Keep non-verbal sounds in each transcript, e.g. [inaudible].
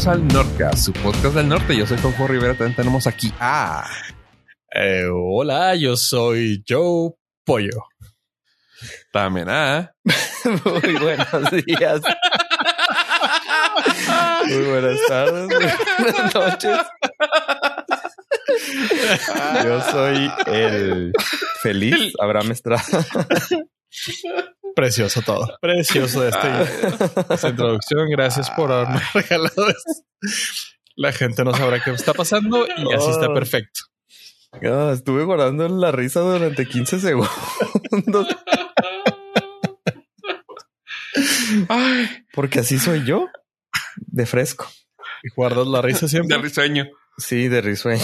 bienvenidos al Nordcast, su podcast del norte. Yo soy Juanjo Rivera, también tenemos aquí a... Eh, hola, yo soy Joe Pollo. También a... [laughs] Muy buenos días. Muy buenas tardes. [laughs] Buenas noches. Yo soy el feliz Abraham Estrada. [laughs] Precioso todo. Precioso este, esta introducción. Gracias por haberme [laughs] regalado esto. La gente no sabrá qué está pasando y así está perfecto. Ah, estuve guardando la risa durante 15 segundos. Porque así soy yo, de fresco. Y guardas la risa siempre. De risueño. Sí, de risueño.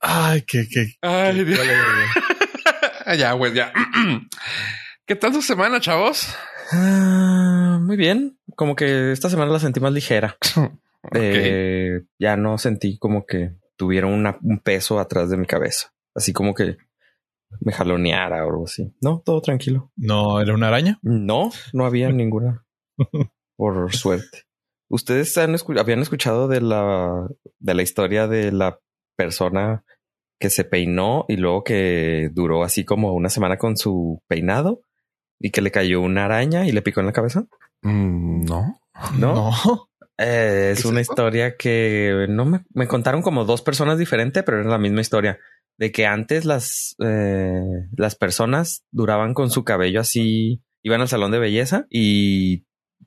Ay, qué, qué. Ay, Dios. [laughs] ya, güey, ya. [clears throat] ¿Qué tal su semana, chavos? Ah, muy bien. Como que esta semana la sentí más ligera. [laughs] Eh, ya no sentí como que tuviera una- un peso atrás de mi cabeza. Así como que me jaloneara o algo así. No, todo tranquilo. No, era una araña. No, no había [laughs] ninguna. Por suerte. ¿Ustedes han escu- habían escuchado de la, de la historia de la persona que se peinó y luego que duró así como una semana con su peinado y que le cayó una araña y le picó en la cabeza? Mm, no. No. Eh, es ¿Qué es una historia que no me, me contaron como dos personas diferentes, pero era la misma historia. De que antes las, eh, las personas duraban con su cabello así, iban al salón de belleza y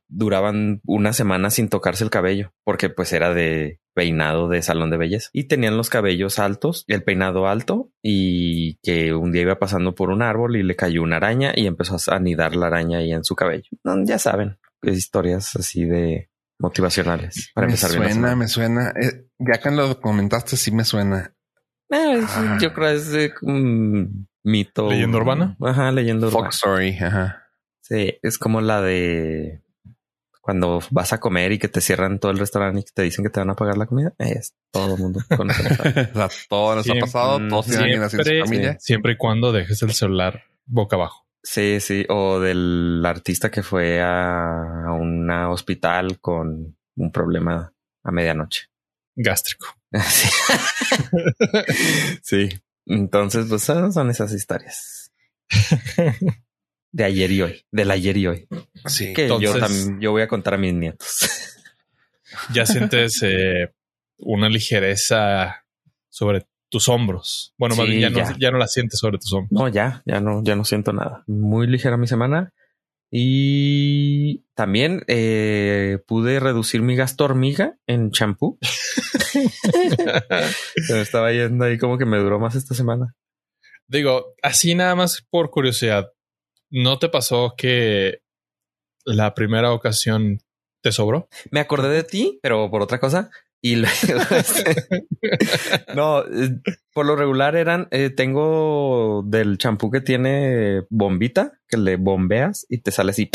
duraban una semana sin tocarse el cabello, porque pues era de peinado de salón de belleza. Y tenían los cabellos altos, el peinado alto, y que un día iba pasando por un árbol y le cayó una araña y empezó a anidar la araña ahí en su cabello. Ya saben, historias así de motivacionales para me empezar bien la suena, me suena. Eh, ya que lo comentaste, sí me suena. Eh, sí, Ah. Yo creo que es de mito. ¿Leyenda urbana? Ajá, leyenda urbana. Fox Story, ajá. Sí, es como la de cuando vas a comer y que te cierran todo el restaurante y que te dicen que te van a pagar la comida. Es todo el mundo conoce esa. [laughs] o sea, todo nos Siempre- ha pasado, todos tienen alguien así en su Siempre, familia. siempre y cuando dejes el celular boca abajo. Sí, sí. O del artista que fue a, a un hospital con un problema a medianoche. Gástrico. [laughs] Sí. [laughs] sí. Entonces, pues son esas historias. De ayer y hoy. Del ayer y hoy. Sí. Que yo también yo voy a contar a mis nietos. [laughs] Ya sientes eh, una ligereza sobre tus hombros. Bueno, más Sí, bien ya, ya. No, ya no la sientes sobre tus hombros. No, ya, ya no, ya no siento nada. Muy ligera mi semana. Y también eh, pude reducir mi gasto hormiga en champú. Se [laughs] me estaba yendo ahí como que me duró más esta semana. Digo, así nada más por curiosidad, ¿no te pasó que la primera ocasión te sobró? Me acordé de ti, pero por otra cosa. Y luego, [laughs] este, [laughs] no, eh, por lo regular eran, eh, tengo del champú que tiene bombita, que le bombeas y te sale así.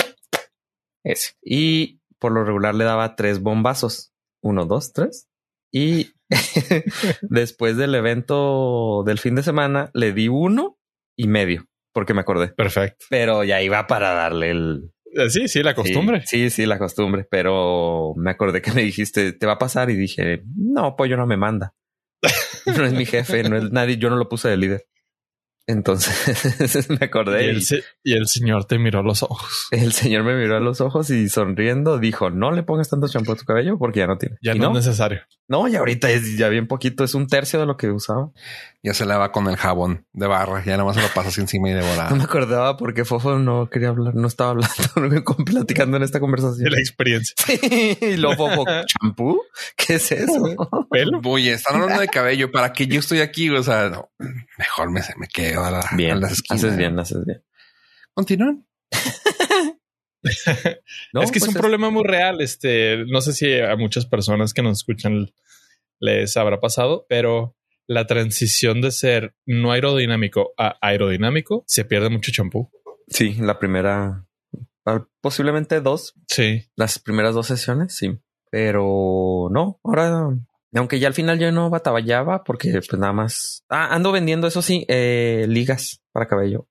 Ese. Y por lo regular le daba tres bombazos. Uno, dos, tres. Y [laughs] después del evento del fin de semana le di uno y medio, porque me acordé. Perfecto. Pero ya iba para darle el, Eh, Sí, sí, la costumbre. Sí, sí, sí, la costumbre. Pero me acordé que me dijiste, te va a pasar y dije, no, pollo no me manda. [laughs] No es mi jefe, no es nadie, yo no lo puse de líder. Entonces [laughs] me acordé y el, se- y el señor te miró a los ojos. el señor me miró a los ojos y sonriendo dijo, no le pongas tanto champú a tu cabello porque ya no tiene. Ya no, es necesario. No, y ahorita es ya bien poquito, es un tercio de lo que usaba. Ya se lava con el jabón de barra. Ya nada más se lo pasas encima y de [laughs] No me acordaba porque Fofo no quería hablar, no estaba hablando, [laughs] platicando en esta De conversación. la experiencia. [laughs] y luego Fofo, ¿champú? ¿Qué es eso? Pelo. Oye, están hablando de cabello. ¿Para qué yo estoy aquí? O sea, no, mejor me, me quedo a, la, a Bien, las esquinas. haces bien, haces bien. Continúen. [laughs] No, es que es pues un problema muy real. Este, no sé si a muchas personas que nos escuchan les habrá pasado, pero la transición de ser no aerodinámico a aerodinámico se pierde mucho champú. Sí, la primera, ah, posiblemente dos, Sí. las primeras dos sesiones, sí. Pero no, ahora, aunque ya al final yo no batallaba porque pues nada más, ah, ando vendiendo eso sí, eh, ligas para cabello.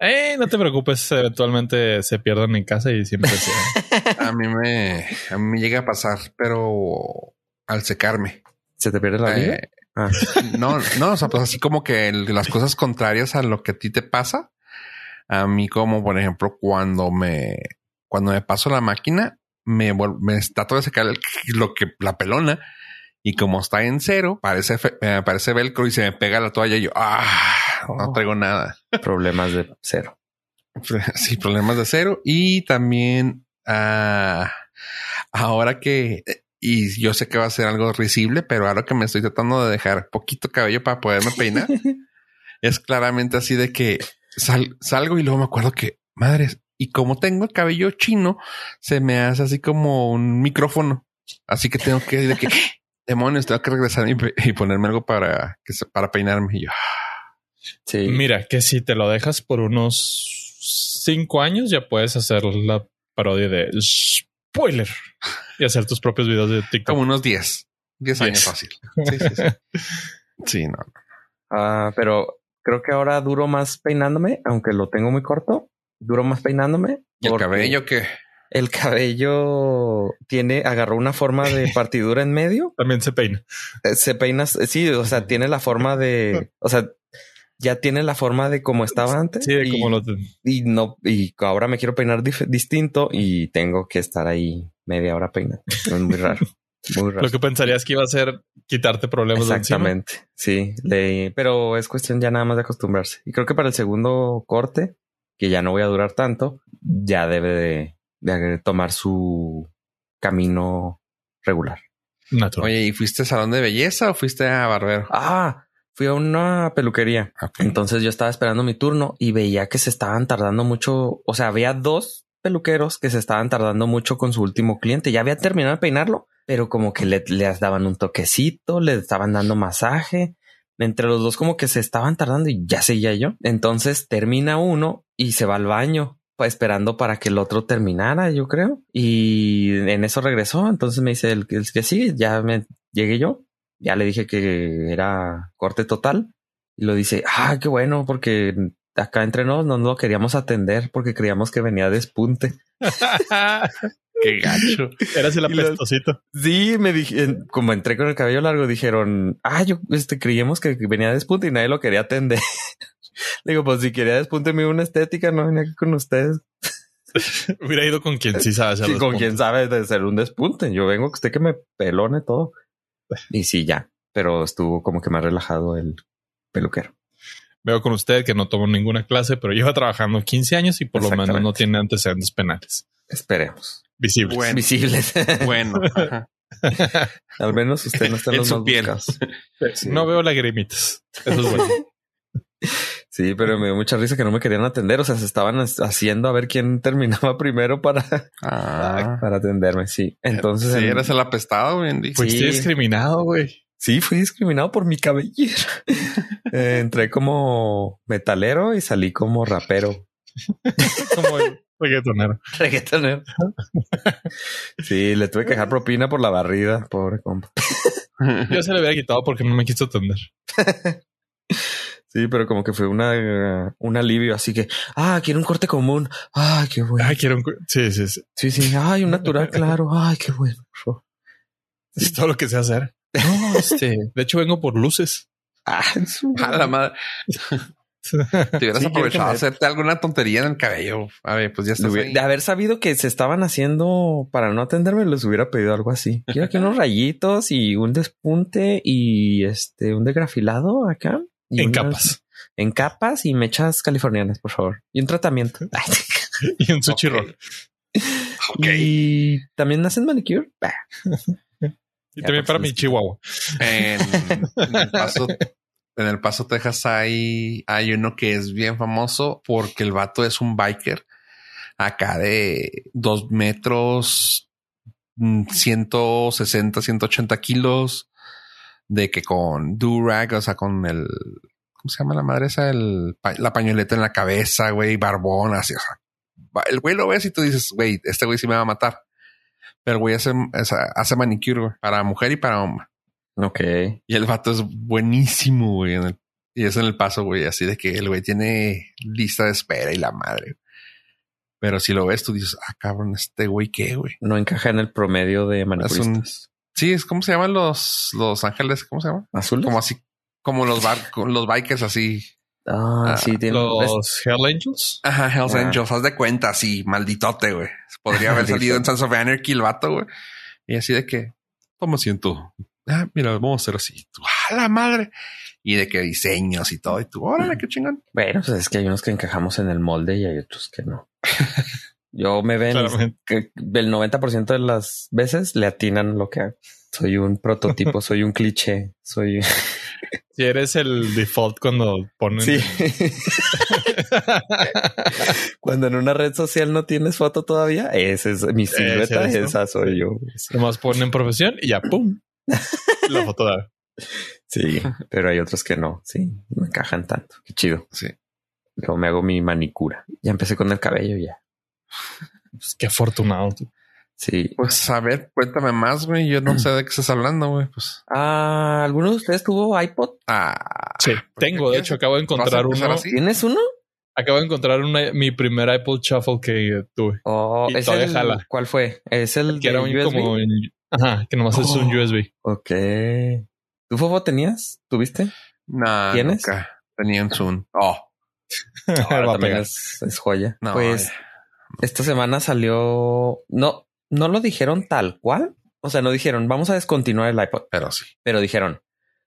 Eh, no te preocupes, eventualmente se pierden en casa y siempre se... [laughs] A mí me, a mí me llega a pasar, pero al secarme. ¿Se te pierde la vida? Eh, Ah. [laughs] no, no, o sea, pues así como que el- las cosas contrarias a lo que a ti te pasa. A mí, como por ejemplo, cuando me, cuando me paso la máquina, me, me trato de secar el- lo que la pelona y como está en cero, parece, eh, parece velcro y se me pega la toalla y yo, ah, no Oh. traigo nada. [laughs] Problemas de cero. Sí, problemas de cero. Y también ah, ahora que, y yo sé que va a ser algo risible, pero ahora que me estoy tratando de dejar poquito cabello para poderme peinar, [laughs] es claramente así de que sal- salgo y luego me acuerdo que, madres, y como tengo el cabello chino, se me hace así como un micrófono. Así que tengo que, de que, demonios, tengo que regresar y, ponerme algo para, que se- para peinarme. Y yo, Sí. Mira, que si te lo dejas por unos cinco años, ya puedes hacer la parodia de spoiler y hacer tus propios videos de TikTok. como unos 10, 10 años fácil. Sí, sí, sí. [laughs] Sí, no. Ah, pero creo que ahora duro más peinándome, aunque lo tengo muy corto. Duro más peinándome. ¿Y el porque cabello que El cabello tiene, agarró una forma de [laughs] partidura en medio. También se peina. Eh, Se peina, sí, o sea, tiene la forma de, o sea, ya tiene la forma de como estaba antes. Sí, de y, como lo y no, y ahora me quiero peinar distinto y tengo que estar ahí media hora peinando. Es muy raro. Muy raro. Lo que pensarías que iba a ser quitarte problemas de. Exactamente. Sí, le, pero es cuestión ya nada más de acostumbrarse. Y creo que para el segundo corte, que ya no voy a durar tanto, ya debe de, de tomar su camino regular. Natural. Oye, ¿y fuiste a salón de belleza o fuiste a barbero? Ah, fui a una peluquería. Ok. Entonces yo estaba esperando mi turno y veía que se estaban tardando mucho. O sea, había dos peluqueros que se estaban tardando mucho con su último cliente. Ya había terminado de peinarlo, pero como que le, les daban un toquecito, le estaban dando masaje. Entre los dos como que se estaban tardando y ya seguía yo. Entonces termina uno y se va al baño esperando para que el otro terminara, yo creo. Y en eso regresó. Entonces me dice el, el que sí, ya me llegué yo. Ya le dije que era corte total y lo dice, ah, qué bueno, porque acá entre nos no lo queríamos atender porque creíamos que venía despunte. [laughs] Qué gacho. Eras el apestosito. Sí, me dije, como entré con el cabello largo, dijeron, ah, yo este, creíamos que venía despunte y nadie lo quería atender. Le digo, pues si quería despunte, me iba una estética, no venía aquí con ustedes. [laughs] Hubiera ido con quien sí sabe hacer Sí, con puntos. quien sabe de ser un despunte. Yo vengo que usted que me pelone todo. Y sí, ya, pero estuvo como que más relajado el peluquero. Veo con usted que no tomó ninguna clase, pero lleva trabajando 15 años y por lo menos no tiene antecedentes penales Esperemos. visibles. Bueno. Visibles. [laughs] Bueno. Al menos usted no está en En los su más piel. buscados. Sí. [laughs] No veo lagrimitas. Eso es bueno. Sí, pero me dio mucha risa que no me querían atender. O sea, se estaban haciendo a ver quién [laughs] terminaba primero para, Ah, para atenderme. Sí. Entonces, sí, en- eres el apestado, dicho. Fuiste Sí. discriminado, güey. sí, fui discriminado por mi cabellera. [laughs] Eh, entré como metalero y salí como rapero. [laughs] Como el reggaetonero. Reggaetonero. Sí, le tuve que dejar propina por la barrida, pobre compa. Yo se le había quitado porque no me quiso atender. Sí, pero como que fue una, un alivio, así que, ah, quiero un corte común. Ay, qué bueno. Ay, quiero un... Sí, sí, sí. Sí, sí, ay, un natural, [laughs] claro. Ay, qué bueno. Es todo lo que sé hacer. No, este... De hecho, vengo por luces. Ah, su- A la madre. [laughs] Te hubieras Sí, aprovechado hacerte alguna tontería en el cabello. A ver, pues ya De estás hubiera- ahí. de haber sabido que se estaban haciendo para no atenderme, les hubiera pedido algo así. Quiero aquí unos rayitos y un despunte y este, un degrafilado acá. Y en unas- capas. En capas y mechas californianas, por favor. Y un tratamiento. [laughs] Y un sushi roll. Ok. Y también hacen manicure. Bah. [laughs] Y Ya, también para mi chihuahua. En, en el paso, en el Paso, Texas, hay, hay uno que es bien famoso porque el vato es un biker acá de dos metros, mm, 160, 180 kilos, de que con durag, o sea, con el, ¿cómo se llama la madre esa? El, la pañoleta en la cabeza, güey, barbón, así, o sea, el güey lo ves y tú dices, güey, este güey sí me va a matar. Pero el güey hace, hace manicure güey, para mujer y para hombre. Ok. Y el vato es buenísimo, güey. en el- Y es en el paso, güey, así de que el güey tiene lista de espera y la madre. Pero si lo ves, tú dices, ah, cabrón, este güey, ¿qué, güey? No encaja en el promedio de manipulistas. Sí, es como se llaman los, los ángeles, ¿cómo se llama? ¿Azules? Como así, como los bar, los bikers así. Ah, Ah, sí, tiene Los Hell Angels. Ajá, Hells Ah. Angels, haz de cuenta, así, malditote, güey. Podría haber [laughs] salido en Sons of Anarchy el vato, güey. Y así de que, ¿cómo siento? Ah, mira, vamos a hacer así. Tú, ¡A la madre! Y de que diseños y todo. Y tú, órale, qué chingón. Bueno, pues es que hay unos que encajamos en el molde y hay otros que no. [laughs] Yo me ven que el 90% de las veces le atinan lo que hago. Soy un prototipo, soy un cliché, soy... [laughs] Si eres el default cuando ponen. Sí. [laughs] Cuando en una red social no tienes foto todavía, esa es mi silueta, esa soy yo. Nomás ponen profesión y ya, pum. [laughs] La foto da. Sí, pero hay otros que no, sí, no encajan tanto. Qué chido. Sí. Luego me hago mi manicura. Ya empecé con el cabello ya. Pues qué afortunado. tú. Sí. Pues a ver, cuéntame más, güey. Yo no sé de qué estás hablando, güey. Pues. Ah, ¿alguno de ustedes tuvo iPod? Ah, Sí, ¿por qué tengo. De hecho, acabo de encontrar uno. así? ¿Tienes uno? Acabo de encontrar una, mi primer Apple Shuffle que tuve. Oh, Y es todavía el, jala. ¿Cuál fue? Es el Que de era un USB? como. Ajá, que nomás es un Oh. USB. Ok. ¿Tu Fofo tenías? ¿Tuviste? No, ¿Tienes? nunca. Tenía un Zoom. Oh, [laughs] Ahora también es, es joya. no. pues ya. Esta semana salió. No, no lo dijeron tal cual. O sea, no dijeron vamos a descontinuar el iPod, Pero sí. pero dijeron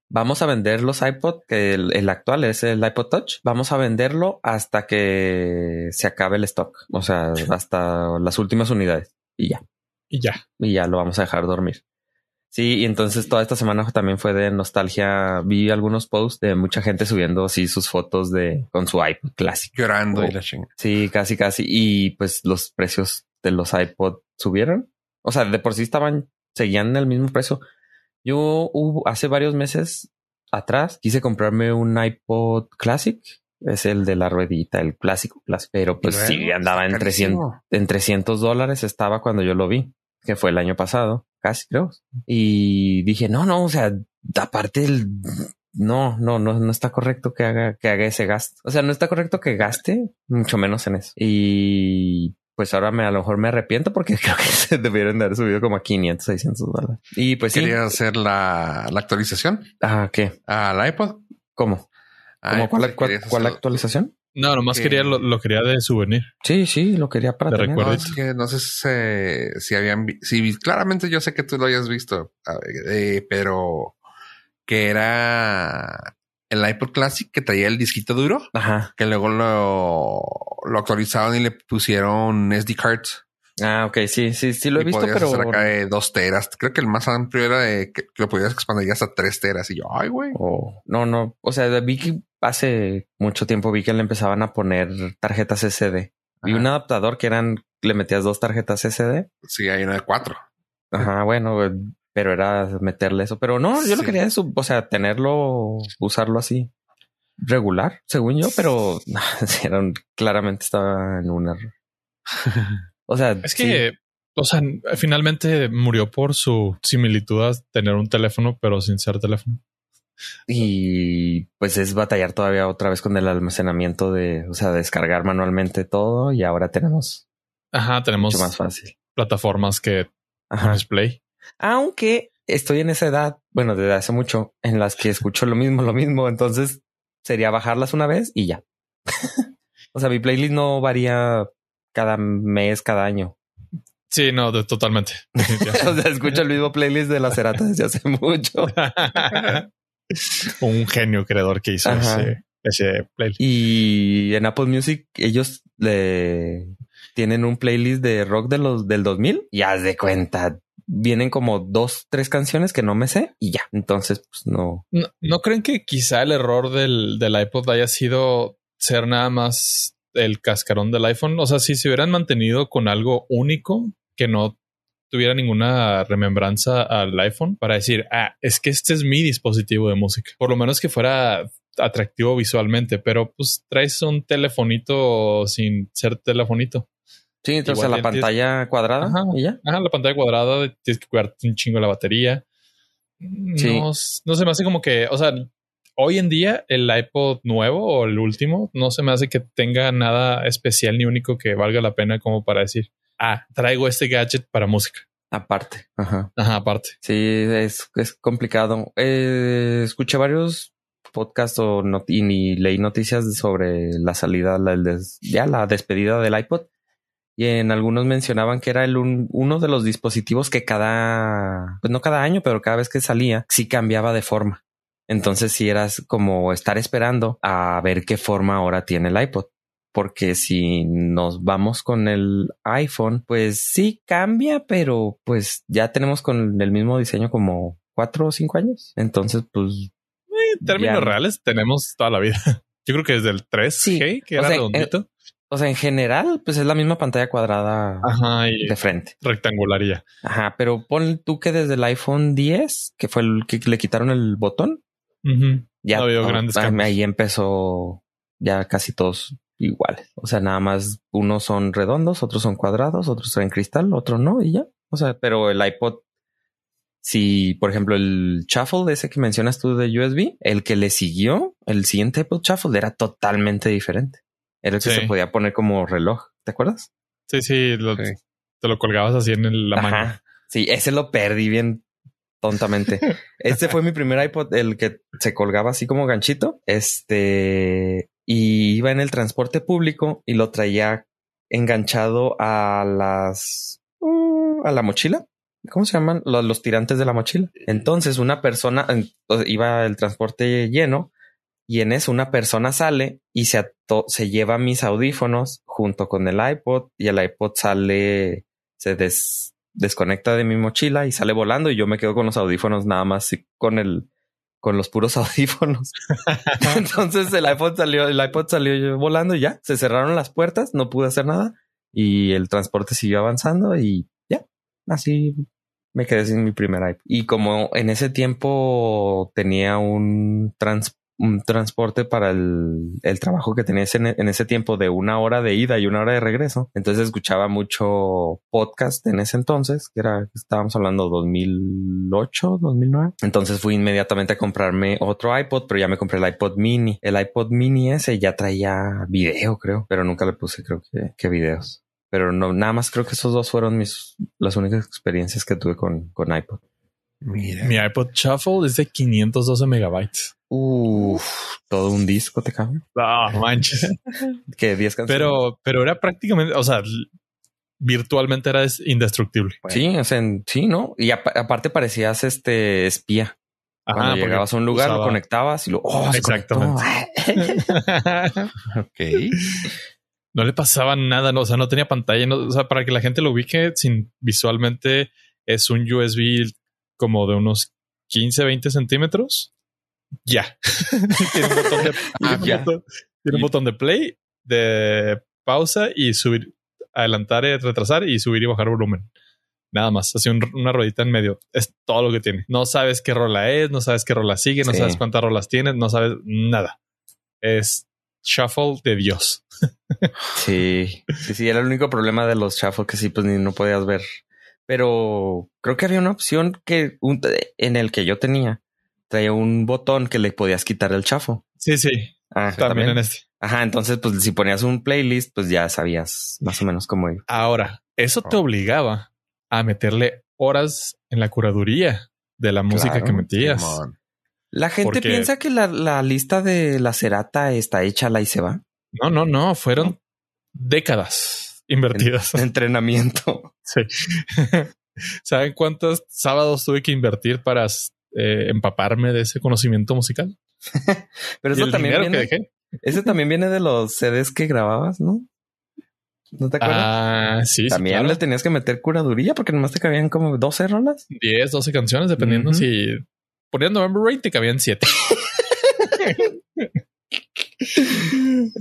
vamos a vender los iPod, que el, el actual es el iPod Touch. Vamos a venderlo hasta que se acabe el stock. O sea, hasta las últimas unidades y ya. Y ya. y ya lo vamos a dejar dormir. Sí, y entonces toda esta semana también fue de nostalgia. Vi algunos posts de mucha gente subiendo así sus fotos de con su iPod clásico. Llorando Oh. y la chinga. Sí, casi, casi. Y pues los precios de los iPod subieron. O sea, de por sí estaban, seguían el mismo precio. Yo hubo, hace varios meses atrás quise comprarme un iPod Classic. Es el de la ruedita, el clásico, clásico. Pero pues sí, andaba en está 300, carísimo. en 300 dólares estaba cuando yo lo vi, que fue el año pasado, casi creo. Y dije, no, no, o sea, aparte el, no, no, no, no está correcto que haga, que haga ese gasto. O sea, no está correcto que gaste, mucho menos en eso. Y pues ahora me, a lo mejor me arrepiento porque [laughs] creo que se debieron de haber subido como a 500, 600 dólares. Y pues sí. Quería hacer la, la actualización Ah, ¿qué? al iPod. ¿Cómo? ¿Cómo? ¿Cuál, cuál, cuál hacer- actualización? No, nomás Que- quería lo, lo quería de souvenir. Sí, sí, lo quería para Te tener. No, es que no sé si, se- si habían si claramente yo sé que tú lo hayas visto, eh, pero que era el iPod Classic que traía el disquito duro, Ajá. que luego lo, lo actualizaron y le pusieron SD cards. Ah, ok, sí, sí, sí lo he y visto, pero hacer acá de dos teras. Creo que el más amplio era de que, que lo podías expandir hasta tres teras. Y yo, ay, güey. Oh, no, no. O sea, vi que hace mucho tiempo vi que le empezaban a poner tarjetas SD. Vi un adaptador que eran, le metías dos tarjetas SD. Sí, hay una de cuatro. Ajá, bueno, eh, pero era meterle eso. Pero no, yo lo Sí. quería eso, o sea, tenerlo, usarlo así regular, según yo, pero [laughs] sí, era un- claramente estaba en un error. O sea, [laughs] Es sí. que, o sea, finalmente murió por su similitud a tener un teléfono, pero sin ser teléfono. Y pues es batallar todavía otra vez con el almacenamiento de, o sea, descargar manualmente todo y ahora tenemos Ajá, tenemos mucho más fácil. plataformas que Ajá. display. Aunque estoy en esa edad, bueno, desde hace mucho, en las que escucho lo mismo, lo mismo. Entonces sería bajarlas una vez y ya. [laughs] o sea, mi playlist no varía cada mes, cada año. Sí, no, de- totalmente. [laughs] o sea, escucho el mismo playlist de la Cerata desde hace mucho. [laughs] un genio creador que hizo Ajá. ese, ese playlist. Y en Apple Music ellos le tienen un playlist de rock de los del 2000 y haz de cuenta. Vienen como dos, tres canciones que no me sé y ya. Entonces, pues no. ¿No, no creen que quizá el error del, del iPod haya sido ser nada más el cascarón del iPhone? O sea, si se hubieran mantenido con algo único que no tuviera ninguna remembranza al iPhone para decir, ah, es que este es mi dispositivo de música. Por lo menos que fuera atractivo visualmente, pero pues traes un telefonito sin ser telefonito. Sí, entonces Igual la tienes- pantalla cuadrada Ajá. y ya. Ajá, la pantalla cuadrada, tienes que cuidarte un chingo la batería. Sí. No, no se me hace como que, o sea, hoy en día el iPod nuevo o el último no se me hace que tenga nada especial ni único que valga la pena como para decir, ah, traigo este gadget para música. Aparte. Ajá. Ajá, aparte. Sí, es, es complicado. Eh, escuché varios podcasts o y ni leí noticias sobre la salida, la, ya la despedida del iPod. Y en algunos mencionaban que era el uno de los dispositivos que cada, pues no cada año, pero cada vez que salía, sí cambiaba de forma. Entonces sí eras como estar esperando a ver qué forma ahora tiene el iPod porque si nos vamos con el iPhone, pues sí cambia, pero pues ya tenemos con el mismo diseño como cuatro o cinco años. Entonces, pues... En términos reales, tenemos toda la vida. [laughs] Yo creo que desde el 3 que era redondito. o sea, en general, pues es la misma pantalla cuadrada de frente. Rectangular ya. Ajá, pero pon tú que desde el iPhone 10, que fue el que le quitaron el botón, ya no grandes cambios. Ahí empezó ya casi todos iguales. O sea, nada más unos son redondos, otros son cuadrados, otros traen cristal, otros no, y ya. O sea, pero el iPod, si por ejemplo el shuffle de ese que mencionas tú de USB, el que le siguió, el siguiente iPod shuffle era totalmente diferente. Era el que se podía poner como reloj. ¿Te acuerdas? Sí, sí, te lo colgabas así en la mano. Sí, ese lo perdí bien tontamente. [laughs] Este fue mi primer iPod, el que se colgaba así como ganchito. Este, y iba en el transporte público y lo traía enganchado a las uh, a la mochila. ¿Cómo se llaman? Los, tirantes de la mochila. Entonces una persona iba el transporte lleno y en eso una persona sale y se, se lleva mis audífonos junto con el iPod y el iPod sale, se desconecta de mi mochila y sale volando y yo me quedo con los audífonos nada más con el, con los puros [laughs] audífonos. [laughs] Entonces el iPod salió, el iPod salió volando y ya se cerraron las puertas, no pude hacer nada y el transporte siguió avanzando y ya así me quedé sin mi primer iPod. Y como en ese tiempo tenía un transporte un transporte para el, el trabajo que tenía en, en, ese tiempo de una hora de ida y una hora de regreso. Entonces escuchaba mucho podcast en ese entonces, que era, estábamos hablando 2008, 2009. Entonces fui inmediatamente a comprarme otro iPod, pero ya me compré el iPod mini. El iPod mini ese ya traía video, creo, pero nunca le puse, creo que, que videos. Pero no, nada más creo que esos dos fueron mis, las únicas experiencias que tuve con, con iPod. Mira. Mi iPod Shuffle es de 512 megabytes. Uf, todo un disco te cabe. No manches. [laughs] que 10 canciones. Pero, pero era prácticamente, o sea, virtualmente era indestructible. Sí, o sea, sí, ¿no? Y aparte parecías este espía. Cuando llegabas a un lugar, lo conectabas y lo. Oh, Exactamente. [laughs] ok. [laughs] No le pasaba nada, no, o sea, no tenía pantalla. No, o sea, para que la gente lo ubique sin visualmente, es un USB como de unos 15, 20 centímetros ya. [laughs] tiene un botón de, [laughs] ah, Tiene un botón de play, de pausa y subir, adelantar, y retrasar y subir y bajar volumen. Nada más, así una ruedita en medio. Es todo lo que tiene. No sabes qué rola es, no sabes qué rola sigue, no sabes cuántas rolas tiene, no sabes nada. Es shuffle de Dios. [laughs] sí, sí, sí, era el único problema de los shuffle que sí, pues ni no podías ver. Pero creo que había una opción que en el que yo tenía traía un botón que le podías quitar el chafo. Sí, sí. Ah, también, en este. Ajá, entonces pues si ponías un playlist, pues ya sabías más o menos cómo ir. Ahora, eso te oh. obligaba a meterle horas en la curaduría de la música que metías. La gente piensa que la, lista de la cerata está hecha la y se va. No, no, no, fueron décadas invertidas. En, entrenamiento. [laughs] Sí. [laughs] ¿Saben cuántos sábados tuve que invertir para eh, empaparme de ese conocimiento musical. [laughs] Pero eso también viene. Ese también viene de los CDs que grababas, ¿no? ¿No te acuerdas? Ah, sí. También le tenías que meter curaduría porque nomás te cabían como 12 rolas. 10, 12 canciones, dependiendo si ponían November Rain, te cabían 7.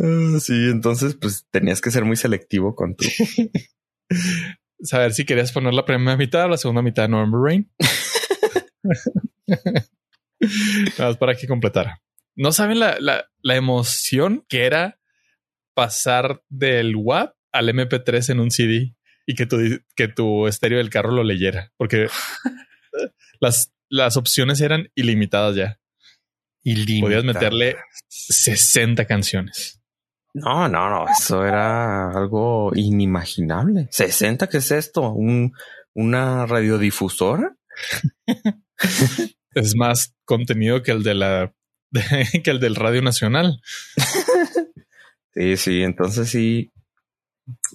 Ah, [laughs] [laughs] sí, entonces pues tenías que ser muy selectivo con tu. Saber si querías poner la primera mitad o la segunda mitad de November Rain. [laughs] Nada más para que completara. No saben la, la, emoción que era pasar del WAP al MP3 en un CD y que tu, que tu estéreo del carro lo leyera, porque [laughs] las, las opciones eran ilimitadas ya. Podías meterle 60 canciones. No, no, no, eso era algo inimaginable. 60, ¿qué es esto? ¿Un, ¿Una radiodifusora? [laughs] es más contenido que el de la [laughs] que el del Radio Nacional. [laughs] sí, sí, entonces sí.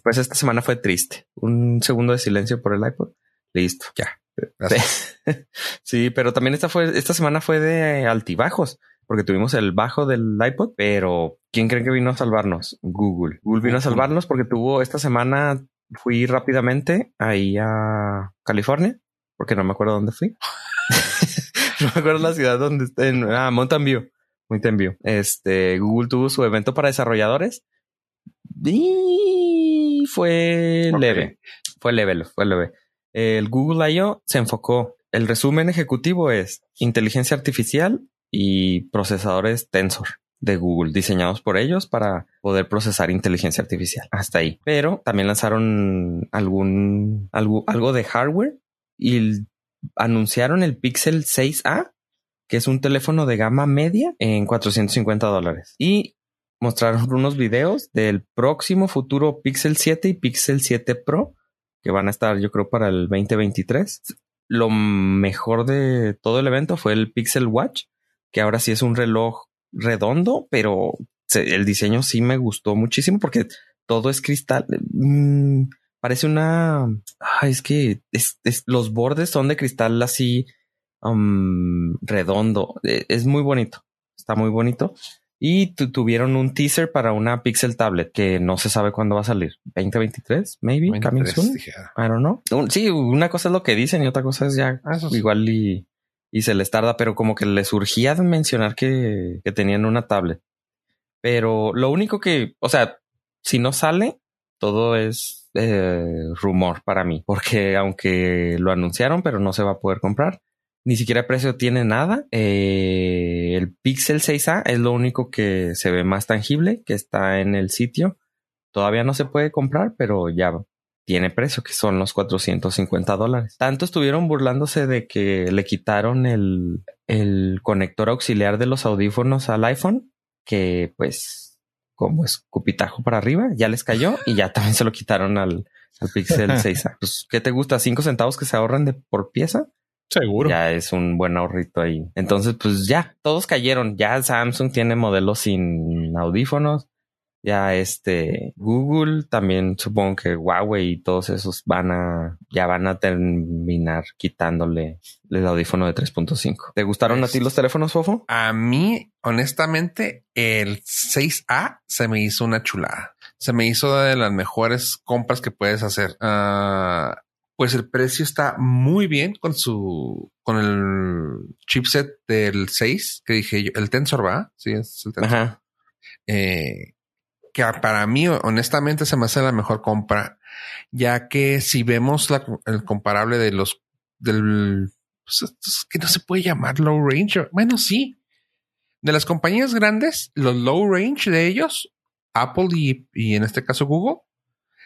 Pues esta semana fue triste. Un segundo de silencio por el iPod. Listo. Ya. [laughs] Sí, pero también esta fue, esta semana fue de altibajos, porque tuvimos el bajo del iPod, pero ¿quién cree que vino a salvarnos? Google. Google vino a salvarnos porque tuvo esta semana, fui rápidamente ahí a California, porque no me acuerdo dónde fui. No me acuerdo la ciudad donde está, en ah, Mountain View. Mountain View. Este, Google tuvo su evento para desarrolladores y fue leve. Fue leve, fue leve. El Google I.O. se enfocó. El resumen ejecutivo es inteligencia artificial y procesadores Tensor de Google, diseñados por ellos para poder procesar inteligencia artificial. Hasta ahí. Pero también lanzaron algún algo, algo de hardware y anunciaron el Pixel 6A, que es un teléfono de gama media en 450 dólares. Y mostraron unos videos del próximo futuro Pixel 7 y Pixel 7 Pro que van a estar yo creo para el 2023. Lo mejor de todo el evento fue el Pixel Watch, que ahora sí es un reloj redondo, pero el diseño sí me gustó muchísimo porque todo es cristal. Mm, parece una... es que los bordes son de cristal así um, redondo. E, es muy bonito. Está muy bonito. Y tuvieron un teaser para una Pixel Tablet que no se sabe cuándo va a salir. 2023, maybe, coming soon. I don't know. Sí, una cosa es lo que dicen y otra cosa es ya ah, igual y, y, se les tarda, pero como que les surgía mencionar que, que tenían una tablet. Pero lo único que, o sea, si no sale, todo es eh, rumor para mí, porque aunque lo anunciaron, pero no se va a poder comprar ni siquiera precio tiene nada. Eh, el Pixel 6A es lo único que se ve más tangible, que está en el sitio. Todavía no se puede comprar, pero ya tiene precio, que son los 450 dólares. Tanto estuvieron burlándose de que le quitaron el, el conector auxiliar de los audífonos al iPhone, que pues como es cupitajo para arriba, ya les cayó y ya también se lo quitaron al, al Pixel [laughs] 6A. Pues, ¿qué te gusta? ¿Cinco centavos que se ahorran de por pieza? Seguro. Ya es un buen ahorrito ahí. Entonces, pues ya, todos cayeron. Ya Samsung tiene modelos sin audífonos. Ya este Google también supongo que Huawei y todos esos van a ya van a terminar quitándole el audífono de 3.5. ¿Te gustaron a ti los teléfonos, Fofo? A mí, honestamente, el 6A se me hizo una chulada. Se me hizo de las mejores compras que puedes hacer. Ah, pues el precio está muy bien con su, con el chipset del 6 que dije yo, el Tensor va, sí, es el Tensor. Eh, que para mí, honestamente, se me hace la mejor compra, ya que si vemos el comparable de los, del, pues, que no se puede llamar low range. Bueno, sí. De las compañías grandes, los low range de ellos, Apple y, y en este caso Google,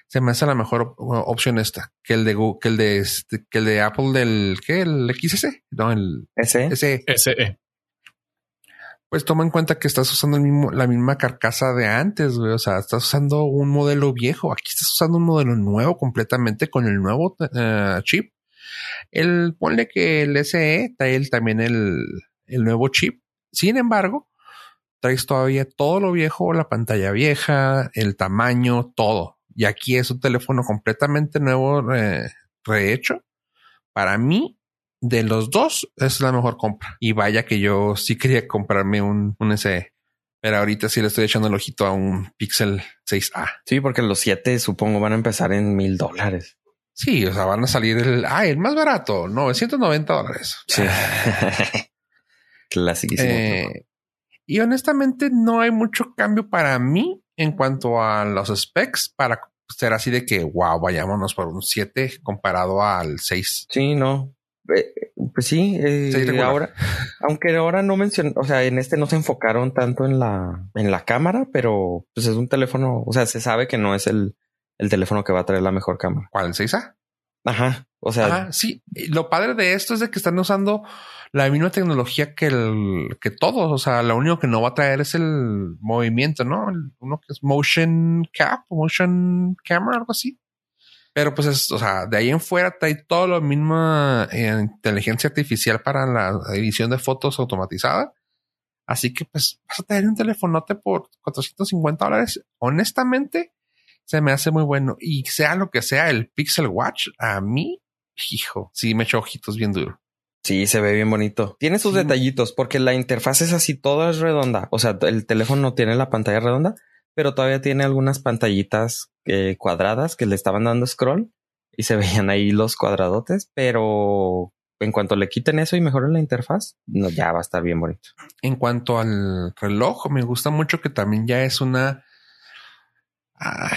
se me hace la mejor opción esta que el de Google, que el de este, que el de Apple del ¿qué? el XS, no el SE. SE. Pues toma en cuenta que estás usando la misma carcasa de antes, güey. O sea, estás usando un modelo viejo. Aquí estás usando un modelo nuevo completamente con el nuevo eh, chip. El ponle que el SE trae también el, el nuevo chip. Sin embargo, traes todavía todo lo viejo, la pantalla vieja, el tamaño, todo. Y aquí es un teléfono completamente nuevo, rehecho. Para mí, de los dos, es la mejor compra. Y vaya que yo sí quería comprarme un, un SE. Pero ahorita sí le estoy echando el ojito a un Pixel 6A. Sí, porque los 7 supongo van a empezar en mil dólares. Sí, o sea, van a salir el, ah, el más barato, 990 dólares. Sí. [laughs] Clásico. Eh, y honestamente no hay mucho cambio para mí en cuanto a los specs para ser así de que, wow, vayámonos por un 7 comparado al 6. Sí, no. Eh, pues sí, eh, ahora, aunque ahora no mencioné, o sea, en este no se enfocaron tanto en la, en la cámara, pero pues es un teléfono, o sea, se sabe que no es el, el teléfono que va a traer la mejor cámara. ¿Cuál? ¿El 6A? Ajá. O sea, Ajá, sí. Lo padre de esto es de que están usando la misma tecnología que el que todos. O sea, lo único que no va a traer es el movimiento, ¿no? El- uno que es motion cap, motion camera, algo así. Pero pues es, o sea, de ahí en fuera trae todo lo mismo eh, inteligencia artificial para la edición de fotos automatizada. Así que pues vas a tener un telefonote por 450 dólares. Honestamente, se me hace muy bueno. Y sea lo que sea el Pixel Watch, a mí, hijo, sí me echó ojitos bien duro. sí, se ve bien bonito. Tiene sus Sí. detallitos porque la interfaz es así, toda es redonda. O sea, el teléfono tiene la pantalla redonda, pero todavía tiene algunas pantallitas eh, cuadradas que le estaban dando scroll y se [laughs] veían ahí los cuadradotes, pero en cuanto le quiten eso y mejoren la interfaz, no, ya va a estar bien bonito. En cuanto al reloj, me gusta mucho que también ya es una. Ah,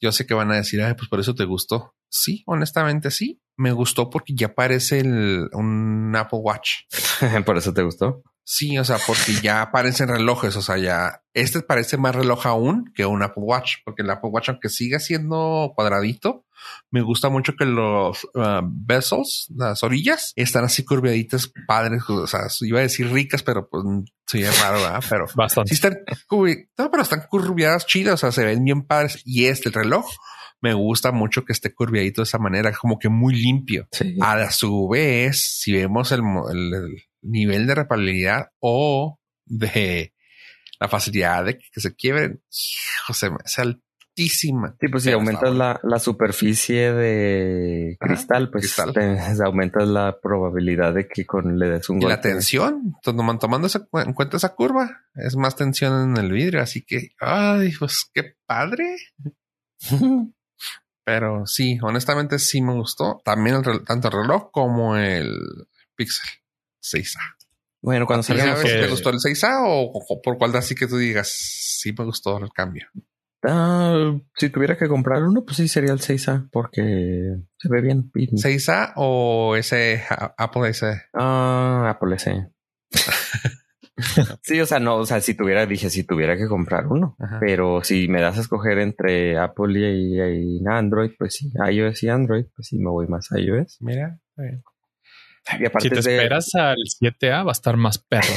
yo sé que van a decir, Ay, pues por eso te gustó. Sí, honestamente sí. Me gustó porque ya parece el, un Apple Watch. [laughs] Por eso te gustó. Sí, o sea, porque ya aparecen relojes. O sea, ya este parece más reloj aún que un Apple Watch, porque el Apple Watch, aunque siga siendo cuadradito, me gusta mucho que los uh, bezels, las orillas, están así curviaditas, padres. O sea, iba a decir ricas, pero pues soy raro, ¿verdad? Pero [laughs] Bastante. sí están, no, pero están curviadas chidas. O sea, se ven bien padres. Y este, el reloj, me gusta mucho que esté curviadito de esa manera, como que muy limpio. Sí. A su vez, si vemos el, el- el nivel de repabilidad o de la facilidad de que se quiebren, hijo, se me hace altísima. Sí, pues si aumentas la, la superficie de Ajá, cristal, pues cristal. te- [laughs] aumentas la probabilidad de que con le des un Y la golpe. tensión, tom- tomando esa cu- en cuenta esa curva, es más tensión en el vidrio. Así que, ay, pues qué padre. [laughs] Pero sí, honestamente sí me gustó. También el tanto el reloj como el Pixel 6A. bueno, cuando ¿Sí salga que- te gustó el 6A o, o por cuál así que tú digas sí me gustó el cambio? Ah, si tuviera que comprar uno, pues sí sería el 6A porque se ve bien. Y- 6A o ese Apple ese. Ah, Apple ese. [laughs] sí, o sea, no, o sea, si tuviera, dije, si tuviera que comprar uno. Ajá. Pero si me das a escoger entre Apple y, y- Android, pues sí, iOS y Android, pues sí me voy más a iOS. Mira, bien. [laughs] Y aparte Si te de- esperas al 7A, va a estar más perro.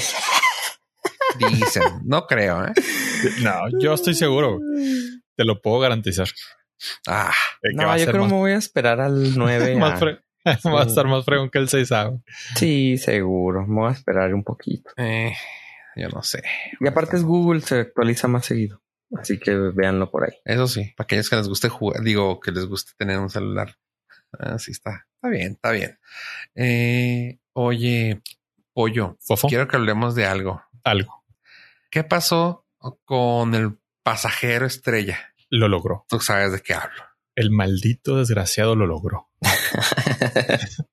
[laughs] dicen, no creo, ¿eh? No, yo estoy seguro. Te lo puedo garantizar. Ah, No, yo creo más, que me voy a esperar al [laughs] 9. más fre- va a estar más fregón que el 6A. Sí, seguro. Me voy a esperar un poquito. eh, yo no sé. Y aparte es Google, se actualiza más seguido. Así que véanlo por ahí. Eso sí, para aquellos que les guste jugar, digo, que les guste tener un celular. Así está. Está bien, está bien. Eh, oye, pollo, Fofo, quiero que hablemos de algo. algo. ¿Qué pasó con el pasajero estrella? Lo logró. Tú sabes de qué hablo. El maldito desgraciado lo logró. [laughs]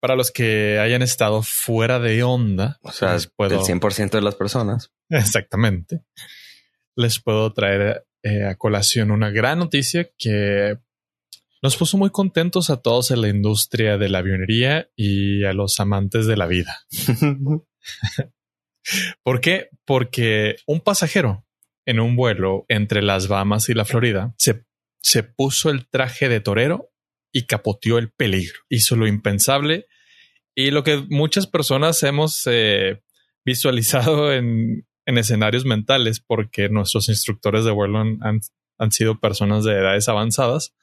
Para los que hayan estado fuera de onda, O sea, puedo, el 100% de las personas. exactamente, les puedo traer eh, a colación una gran noticia que nos puso muy contentos a todos en la industria de la avionería y a los amantes de la vida. [laughs] ¿Por qué? Porque un pasajero en un vuelo entre las Bahamas y la Florida se, se puso el traje de torero y capoteó el peligro. Hizo lo impensable y lo que muchas personas hemos eh, visualizado en, en escenarios mentales porque nuestros instructores de vuelo han, han- han sido personas de edades avanzadas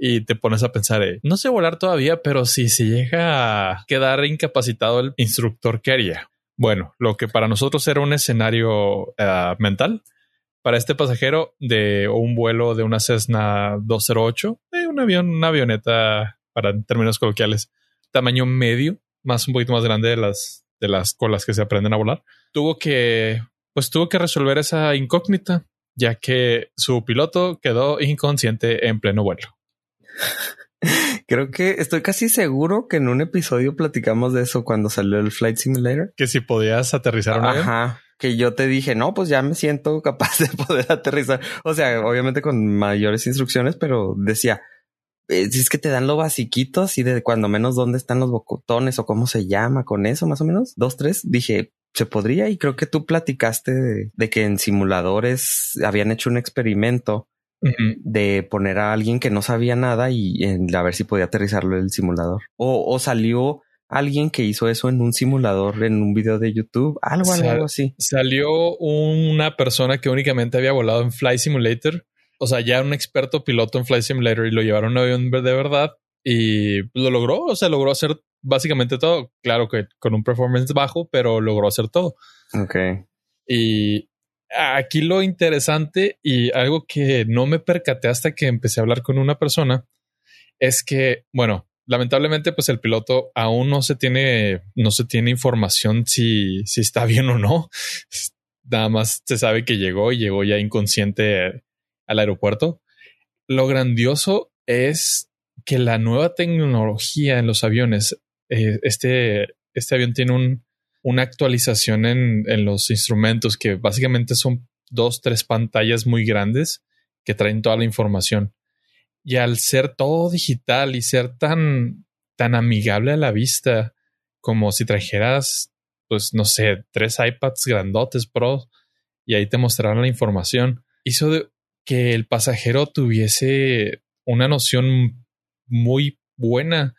y te pones a pensar, eh, no sé volar todavía, pero si se llega a quedar incapacitado el instructor, ¿qué haría? Bueno, lo que para nosotros era un escenario eh, mental, para este pasajero de un vuelo de una Cessna 208, de un avión, una avioneta para términos coloquiales, tamaño medio, más un poquito más grande de las de las colas que se aprenden a volar, tuvo que pues tuvo que resolver esa incógnita, ya que su piloto quedó inconsciente en pleno vuelo. [laughs] Creo que estoy casi seguro que en un episodio platicamos de eso cuando salió el Flight Simulator. Que si podías aterrizar un avión, Ajá. Que yo te dije, no, pues ya me siento capaz de poder aterrizar. O sea, obviamente con mayores instrucciones, pero decía, eh, si es que te dan lo basiquito, así de cuando menos dónde están los botones o cómo se llama con eso, más o menos. Dos, tres. Dije, se podría y creo que tú platicaste de, de que en simuladores habían hecho un experimento de poner a alguien que no sabía nada y en, a ver si podía aterrizarlo en el simulador. O, o, salió alguien que hizo eso en un simulador, en un video de YouTube, algo, algo así. Salió una persona que únicamente había volado en Fly Simulator. O sea, ya un experto piloto en Fly Simulator y lo llevaron a un avión de verdad y lo logró. O sea, logró hacer básicamente todo. Claro que con un performance bajo, pero logró hacer todo. Ok. Y aquí lo interesante y algo que no me percaté hasta que empecé a hablar con una persona es que, bueno, lamentablemente, pues el piloto aún no se tiene, no se tiene información si, si está bien o no. [laughs] Nada más se sabe que llegó y llegó ya inconsciente al aeropuerto. Lo grandioso es que la nueva tecnología en los aviones, eh, este, este avión tiene un, una actualización en, en los instrumentos que básicamente son dos, tres pantallas muy grandes que traen toda la información. Y al ser todo digital y ser tan, tan amigable a la vista, como si trajeras, pues no sé, tres iPads grandotes Pro y ahí te mostraran la información, hizo que el pasajero tuviese una noción muy buena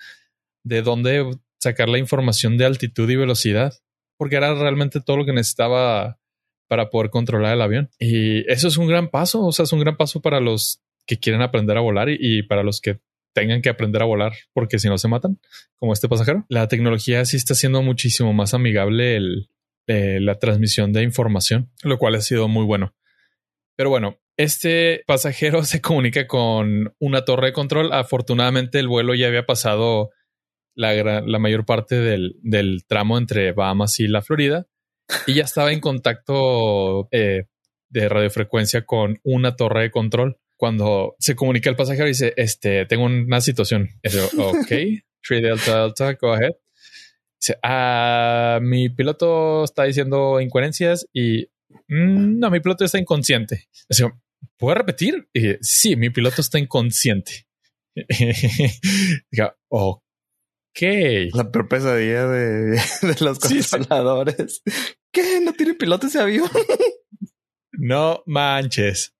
de dónde sacar la información de altitud y velocidad porque era realmente todo lo que necesitaba para poder controlar el avión. Y eso es un gran paso, o sea, es un gran paso para los que quieren aprender a volar y, para los que tengan que aprender a volar porque si no se matan, como este pasajero. La tecnología sí está siendo muchísimo más amigable eh, la transmisión de información, lo cual ha sido muy bueno. Pero bueno, este pasajero [laughs] se comunica con una torre de control. Afortunadamente el vuelo ya había pasado la, mayor parte del, del, tramo entre Bahamas y la Florida y ya estaba en contacto eh, de radiofrecuencia con una torre de control. Cuando se comunica el pasajero y dice, este, tengo una situación. [laughs] ok, Tree Delta Delta, go ahead. Dice, ah, mi piloto está diciendo incoherencias y mm, no, mi piloto está inconsciente. Dice, ¿Puedo repetir? Y, sí, mi piloto está inconsciente. [laughs] Diga, ok. La peor pesadilla de, [laughs] de los controladores. ¿Qué? ¿No tiene piloto ese avión? no manches.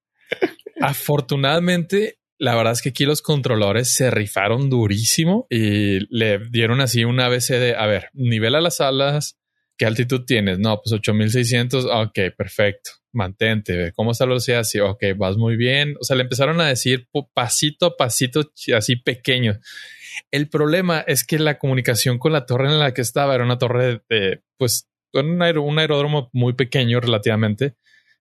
Afortunadamente, la verdad es que aquí los controladores se rifaron durísimo y le dieron así una ABC de, a ver, nivela las alas, ¿qué altitud tienes? No, pues 8600, ok, perfecto, mantente, ¿cómo está la velocidad? Sí, ok, vas muy bien. O sea, le empezaron a decir pasito a pasito, así pequeño. El problema es que la comunicación con la torre en la que estaba era una torre de, pues, un, un aeródromo muy pequeño relativamente,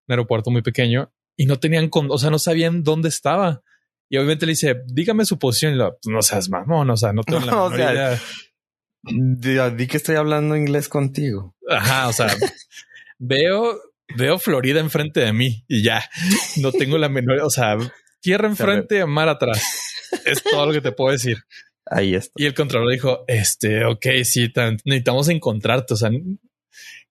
un aeropuerto muy pequeño, y no tenían, o sea, no sabían dónde estaba. Y obviamente le dice, dígame su posición. Y lo, pues, no seas mamón, o sea, no tengo la [laughs] idea. Di, que estoy hablando inglés contigo. Ajá, o sea, veo, veo Florida enfrente de mí y ya no tengo la menor, o sea, tierra enfrente, mar atrás. Es todo lo que te puedo decir. Ahí está. Y el controlador dijo, este, ok, sí, necesitamos encontrarte. O sea,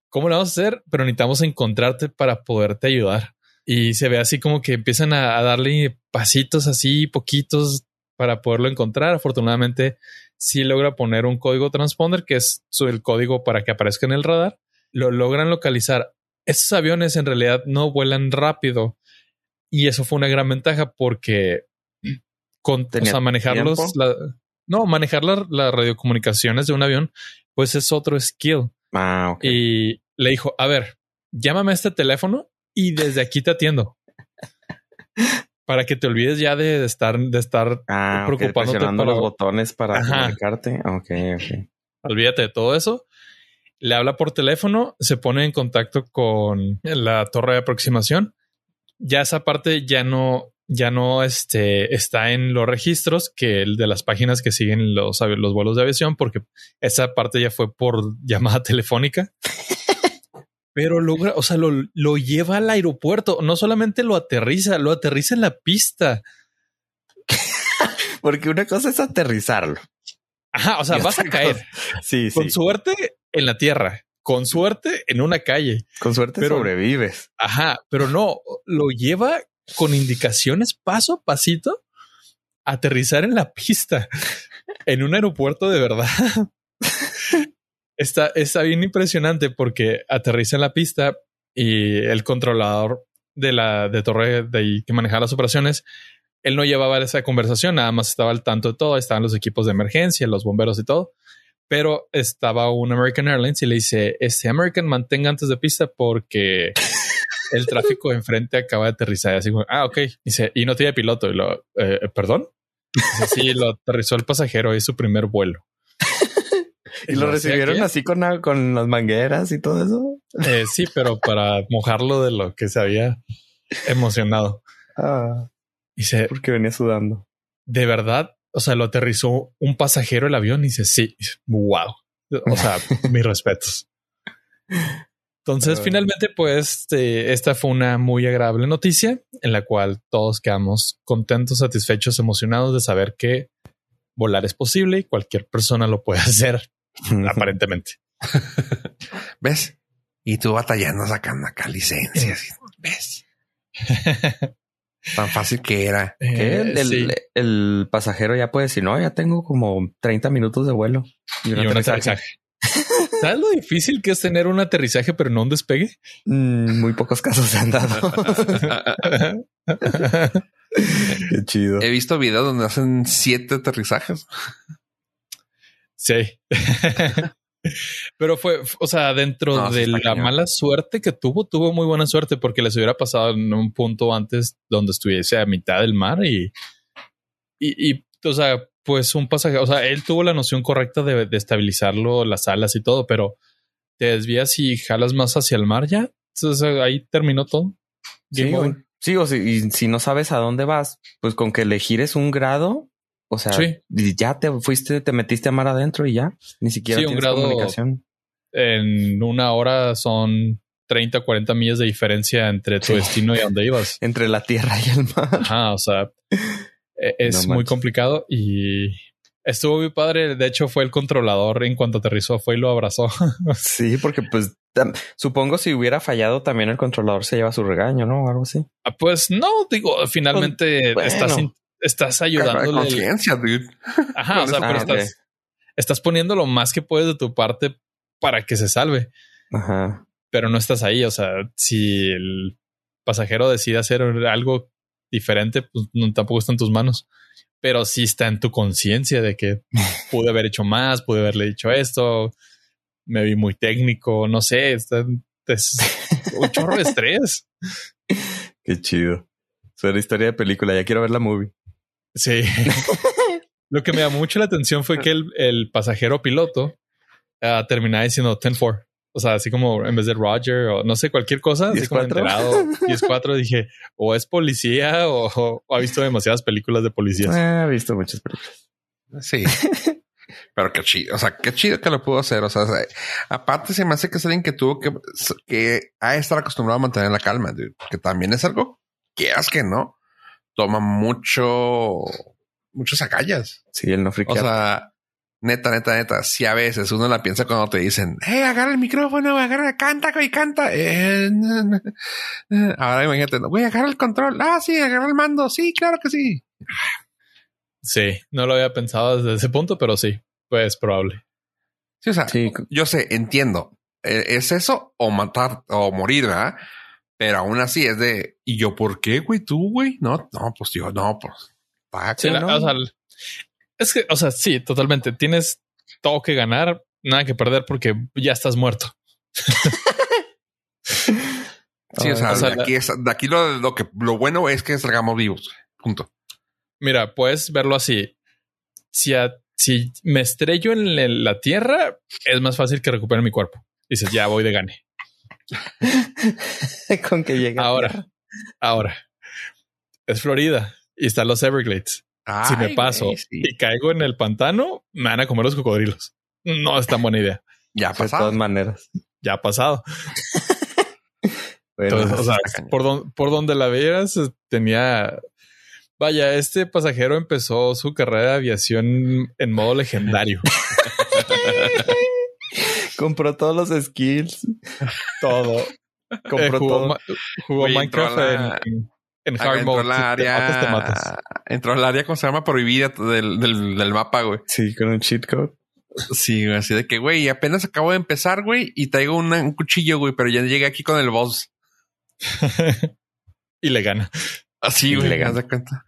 ¿cómo lo vamos a hacer? Pero necesitamos encontrarte para poderte ayudar. Y se ve así como que empiezan a, darle pasitos así, poquitos para poderlo encontrar. Afortunadamente, sí logra poner un código transponder, que es el código para que aparezca en el radar. Lo logran localizar. Estos aviones en realidad no vuelan rápido. Y eso fue una gran ventaja porque con, o manejarlos, no, manejar las radiocomunicaciones de un avión, pues es otro skill. Ah, Y le dijo, a ver, llámame a este teléfono y desde aquí te atiendo. para que te olvides ya de estar, de estar ah, preocupándote los botones para comunicarte. Ok, ok. Olvídate de todo eso. Le habla por teléfono, se pone en contacto con la torre de aproximación. Ya esa parte ya no, ya no este, está en los registros que el de las páginas que siguen los, los vuelos de aviación, porque esa parte ya fue por [laughs] llamada telefónica. Pero logra, o sea, lo, lo lleva al aeropuerto, no solamente lo aterriza, lo aterriza en la pista. [laughs] porque una cosa es aterrizarlo. Ajá, o sea, vas a caer. Sí, Con suerte en la tierra, con suerte en una calle. Con suerte pero, sobrevives. Ajá, pero no, lo lleva con indicaciones paso a pasito aterrizar en la pista en un aeropuerto de verdad. [laughs] está, está bien impresionante porque aterriza en la pista y el controlador de la de torre de ahí que manejaba las operaciones, él no llevaba esa conversación, nada más estaba al tanto de todo, estaban los equipos de emergencia, los bomberos y todo, pero estaba un American Airlines y le dice, este American mantenga antes de pista porque el tráfico enfrente acaba de aterrizar. Así como, ah, ok. Dice, y no tiene piloto. Y lo, eh, perdón. Dice, sí, lo aterrizó el pasajero, es su primer vuelo. ¿Y lo recibieron así con, con las mangueras y todo eso? Eh, sí, pero para mojarlo de lo que se había emocionado. Ah, dice, porque venía sudando. De verdad, o sea, lo aterrizó un pasajero el avión y dice, sí, wow. O sea, mis respetos. Entonces, finalmente, pues, este, esta fue una muy agradable noticia en la cual todos quedamos contentos, satisfechos, emocionados de saber que volar es posible y cualquier persona lo puede [laughs] hacer, aparentemente. [laughs] ¿Ves? Y tú batallando sacando acá licencias. [laughs] ¿Ves? Tan fácil que era. Eh, el, pasajero ya puede decir, no, ya tengo como 30 minutos de vuelo. Y, un aterrizaje. ¿Sabes lo difícil que es tener un aterrizaje pero no un despegue? Mm, muy pocos casos se han dado. [laughs] Qué chido. He visto videos donde hacen siete aterrizajes. Sí. Pero fue, o sea, dentro de la mala suerte que tuvo, tuvo muy buena suerte porque les hubiera pasado en un punto antes donde estuviese a mitad del mar y, y, y o sea, pues un pasajero, o sea, él tuvo la noción correcta de, estabilizarlo, las alas y todo, pero te desvías y jalas más hacia el mar ya. Entonces ahí terminó todo. Sí, sí, o si, y si no sabes a dónde vas, pues con que le gires un grado, o sea, ya te fuiste, te metiste a mar adentro y ya, ni siquiera sí, un grado comunicación. En una hora son 30, 40 millas de diferencia entre tu destino y donde ibas. [laughs] entre la tierra y el mar. Ajá, o sea, [laughs] e-, es muy complicado y estuvo muy padre. De hecho, fue el controlador en cuanto aterrizó, fue y lo abrazó. [laughs] sí, porque pues supongo si hubiera fallado también el controlador se lleva su regaño, ¿no? O algo así. Ah, pues no, digo, finalmente pues, estás, estás ayudando. conciencia, dude. Ajá, o sea, pero estás, estás poniendo lo más que puedes de tu parte para que se salve. Ajá. Pero no estás ahí. O sea, si el pasajero decide hacer algo diferente, pues no, tampoco está en tus manos. Pero sí está en tu conciencia de que [laughs] pude haber hecho más, pude haberle dicho esto, me vi muy técnico, no sé, está, es un chorro de estrés. [laughs] Qué chido. Suena historia de película, ya quiero ver la movie. Sí. [laughs] Lo que me llamó mucho la atención fue que el, pasajero piloto uh, terminaba diciendo 10-4. O sea, así como en vez de Roger o no sé, cualquier cosa, así como enterado. [laughs] Y es cuatro, dije, o es policía o, ha visto demasiadas películas de policías. Ah, he visto muchas películas. Sí. Pero qué chido, o sea, qué chido que lo pudo hacer. O sea, aparte se me hace que es alguien que tuvo que, que a estar acostumbrado a mantener la calma, que también es algo que es que no toma mucho, muchos agallas. Sí, el no friquear. O sea, Neta, neta, neta. Si a veces uno la piensa cuando te dicen, hey, agarra el micrófono, agarra, canta, güey, canta. Eh, ahora imagínate, güey, agarra el control. Ah, sí, agarra el mando. Sí, claro que sí. Sí, no lo había pensado desde ese punto, pero sí, pues probable. Sí, o sea, yo sé, entiendo. E, ¿Es eso o matar o morir, verdad? Pero aún así es de, ¿y yo por qué, güey? ¿Tú, güey? No, no, pues yo, no, pues. Sí, ¿no? o sea, es que, o sea, sí, totalmente. Tienes todo que ganar, nada que perder porque ya estás muerto. [laughs] sí, o sea, de, aquí, de aquí lo, que lo bueno es que salgamos vivos. Punto. Mira, puedes verlo así. Si, si me estrello en la tierra, es más fácil que recupere mi cuerpo. Dices, ya voy de gane. [laughs] Con que llegue. Ahora, ahora es Florida y están los Everglades si me paso y caigo en el pantano, me van a comer los cocodrilos. No es tan buena idea. Ya ha pasado. De todas maneras. Ya ha pasado. [laughs] Entonces, o sea, por, por donde la veas, tenía. Vaya, este pasajero empezó su carrera de aviación en modo legendario. [laughs] Compró todos los skills. [laughs] Todo. Compró jugó, todo. jugó Minecraft en, en hard entró mode. área, te matas, Entró al área, como se llama? Prohibida del, del, mapa, güey. Sí, con un cheat code. Sí, así de que, güey, apenas acabo de empezar, güey, y traigo un cuchillo, güey, pero ya llegué aquí con el boss. [laughs] y le gana. Así, Y güey, le de cuenta.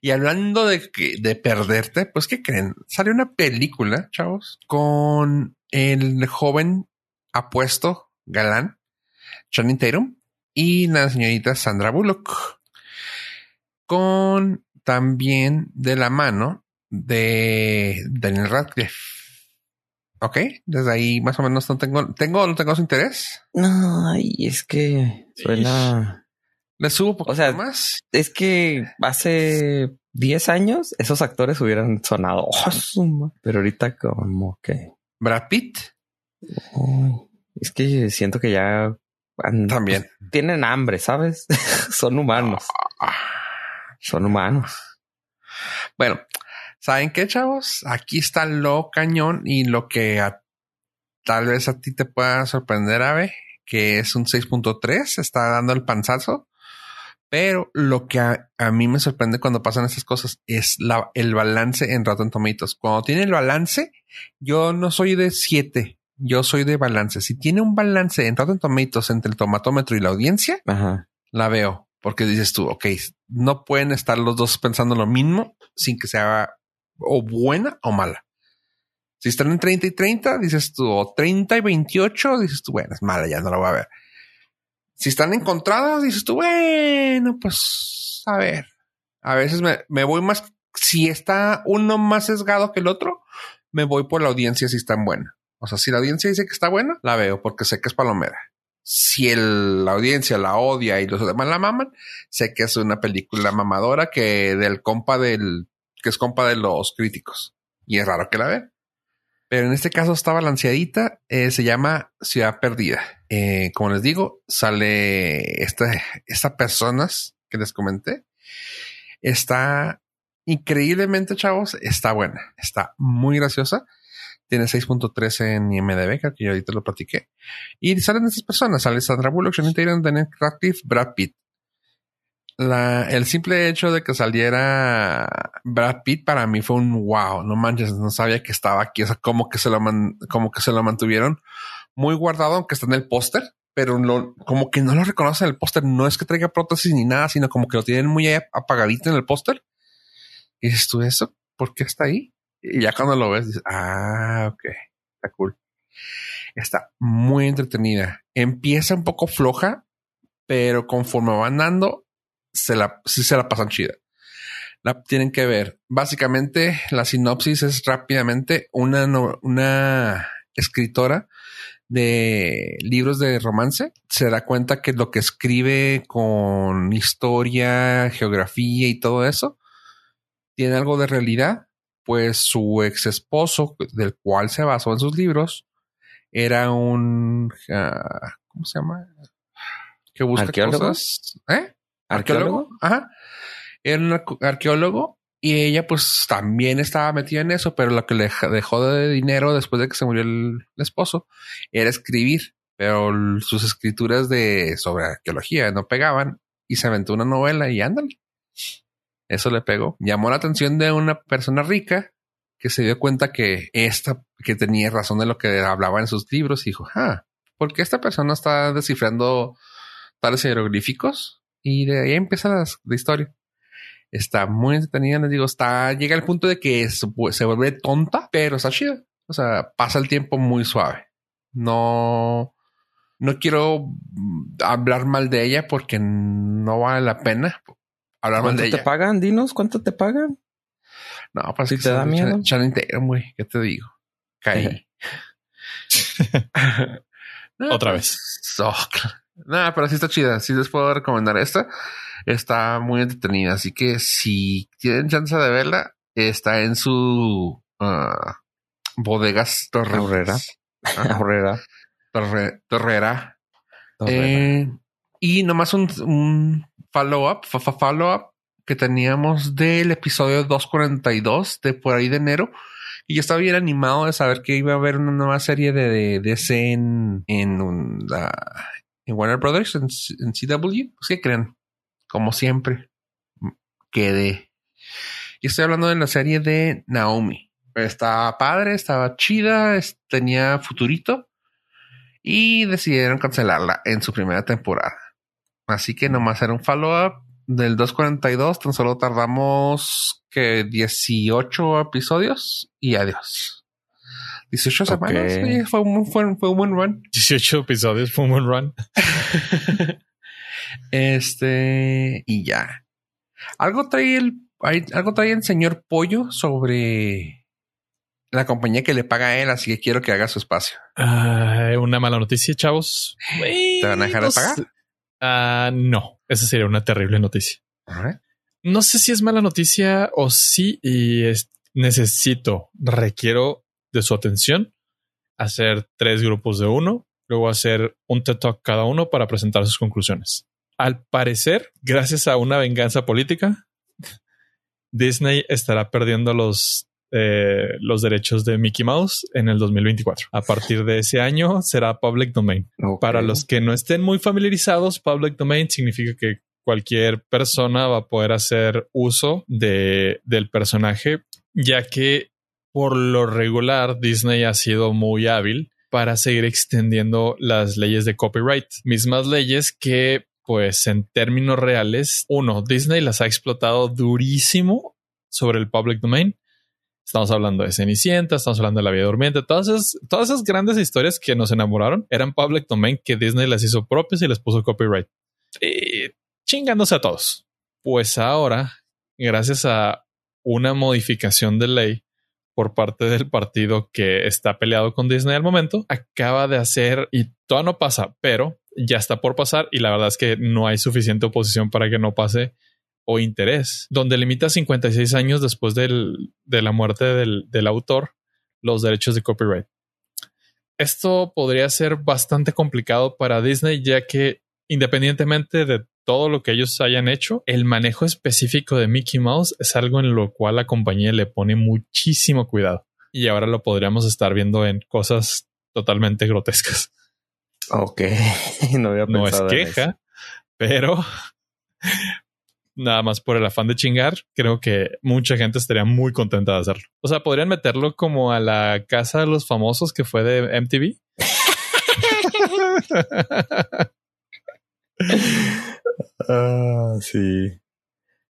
Y hablando de que de perderte, pues ¿qué creen? Salió una película, chavos, con el joven apuesto galán Channing Tatum y la señorita Sandra Bullock. Con también de la mano de Daniel Radcliffe. Ok, desde ahí más o menos no tengo, tengo, no tengo su interés. No, y es que suena. Le subo un poco O sea, más. Es que hace 10 años esos actores hubieran sonado awesome, pero ahorita como que Brad Pitt es que siento que ya han- también. tienen hambre, ¿sabes? [laughs] Son humanos, son humanos. Bueno, ¿saben qué, chavos? Aquí está lo cañón y lo que a- tal vez a ti te pueda sorprender, Ave, que es un 6.3, está dando el panzazo. Pero lo que a, a mí me sorprende cuando pasan estas cosas es la, el balance en Rotten Tomatoes. Cuando tiene el balance, yo no soy de 7, yo soy de balance. Si tiene un balance en Rotten Tomatoes entre el tomatómetro y la audiencia, Ajá. la veo porque dices tú, ok, no pueden estar los dos pensando lo mismo sin que sea o buena o mala. Si están en 30 y 30, dices tú, o 30 y 28, dices tú, bueno, es mala, ya no la voy a ver. Si están encontradas, dices tú, bueno, pues a ver. A veces me, me voy más, si está uno más sesgado que el otro, me voy por la audiencia si está buena. O sea, si la audiencia dice que está buena, la veo porque sé que es palomera. Si la audiencia la odia y los demás la maman, sé que es una película mamadora que del compa del, que es compa de los críticos. Y es raro que la vean. Pero en este caso está balanceadita. eh, se llama Ciudad Perdida. Eh, como les digo, sale esta, esta personas que les comenté. Está increíblemente, chavos. Está buena. Está muy graciosa. Tiene 6.3 en IMDb, que yo ahorita lo platiqué. Y salen estas personas. Sale Sandra Bullock, Channing Tatum, Daniel Radcliffe, Brad Pitt. La, el simple hecho de que saliera Brad Pitt para mí fue un wow, no manches, no sabía que estaba aquí, o sea, como que se lo, como que se lo mantuvieron muy guardado, aunque está en el póster, pero como que no lo reconocen en el póster, no es que traiga prótesis ni nada, sino como que lo tienen muy ap- apagadito en el póster. Y dices tú eso, ¿por qué está ahí? Y ya cuando lo ves, dices, ah, ok, está cool. Está muy entretenida. Empieza un poco floja, pero conforme van dando, se la, sí se la pasan chida. La tienen que ver. Básicamente, la sinopsis es rápidamente una, una escritora de libros de romance se da cuenta que lo que escribe con historia, geografía y todo eso tiene algo de realidad, pues su ex esposo, del cual se basó en sus libros, era un ah, ¿cómo se llama? Que busca ¿Arqueólogo? cosas. ¿Eh? ¿Arqueólogo? Ajá. Era un arqueólogo y ella pues también estaba metida en eso, pero lo que le dejó de dinero después de que se murió el, el esposo era escribir, pero sus escrituras de sobre arqueología no pegaban y se aventó una novela y ándale. Eso le pegó. Llamó la atención de una persona rica que se dio cuenta que esta, que tenía razón de lo que hablaba en sus libros y dijo, ah, ¿por qué esta persona está descifrando tales jeroglíficos? Y de ahí empieza la, historia. Está muy entretenida, les digo, está, llega al punto de que se, se vuelve tonta, pero está chida. O sea, pasa el tiempo muy suave. No, no quiero mm, hablar mal de ella porque no vale la pena hablar mal ¿Cuánto de te pagan? Dinos, ¿cuánto te pagan? No, pues ¿Sí que te da miedo? Chan- Channing Tatum, güey. ¿Qué te digo? Caí. [laughs] No, Otra pues, oh, claro. No, pero sí está chida. Sí les puedo recomendar esta. Está muy entretenida. Así que si tienen chance de verla, está en su ah, bodegas torreras. [laughs] Torrera. Torrera. Torrera. Eh, y nomás un, un follow-up, follow-up que teníamos del episodio 242 de por ahí de enero. Y yo estaba bien animado de saber que iba a haber una nueva serie de, de, DC en, en, en Warner Brothers, en, CW. Pues, ¿qué creen? Como siempre, quedé. Y estoy hablando de la serie de Naomi. Estaba padre, estaba chida, tenía futurito y decidieron cancelarla en su primera temporada. Así que nomás era un follow-up del 242. Tan solo tardamos que 18 episodios y adiós. 18 semanas. Fue, un, fue, fue un buen run. 18 episodios fue un buen run. [laughs] Este y ya. Algo trae el algo trae el señor Pollo sobre la compañía que le paga a él, así que quiero que haga su espacio. Una mala noticia, chavos. ¿Te van a dejar de No pagar? Ah, no, esa sería una terrible noticia. No sé si es mala noticia o sí, y es- necesito, requiero de su atención, hacer tres grupos de uno, luego hacer un TED Talk cada uno para presentar sus conclusiones. Al parecer, gracias a una venganza política, [laughs] Disney estará perdiendo los, eh, los derechos de Mickey Mouse en el 2024. A partir de ese año será public domain. Para los que no estén muy familiarizados, public domain significa que cualquier persona va a poder hacer uso de, del personaje, ya que por lo regular Disney ha sido muy hábil para seguir extendiendo las leyes de copyright. Mismas leyes que, pues en términos reales, uno, Disney las ha explotado durísimo sobre el public domain. Estamos hablando de Cenicienta, estamos hablando de La Vida Durmiente, todas esas, todas esas grandes historias que nos enamoraron eran public domain que Disney las hizo propias y les puso copyright. Chingándose a todos. Pues ahora, gracias a una modificación de ley por parte del partido que está peleado con Disney al momento, acaba de hacer, y todavía no pasa, pero ya está por pasar y la verdad es que no hay suficiente oposición para que no pase o interés, donde limita 56 años después del- de la muerte del, del autor los derechos de copyright. Esto podría ser bastante complicado para Disney, ya que independientemente de todo lo que ellos hayan hecho, el manejo específico de Mickey Mouse es algo en lo cual la compañía le pone muchísimo cuidado. Y ahora lo podríamos estar viendo en cosas totalmente grotescas. Ok. [laughs] no había No es pensado en eso. queja, pero nada más por el afán de chingar, creo que mucha gente estaría muy contenta de hacerlo. O sea, podrían meterlo como a la casa de los famosos que fue de MTV. [laughs] Ah, sí.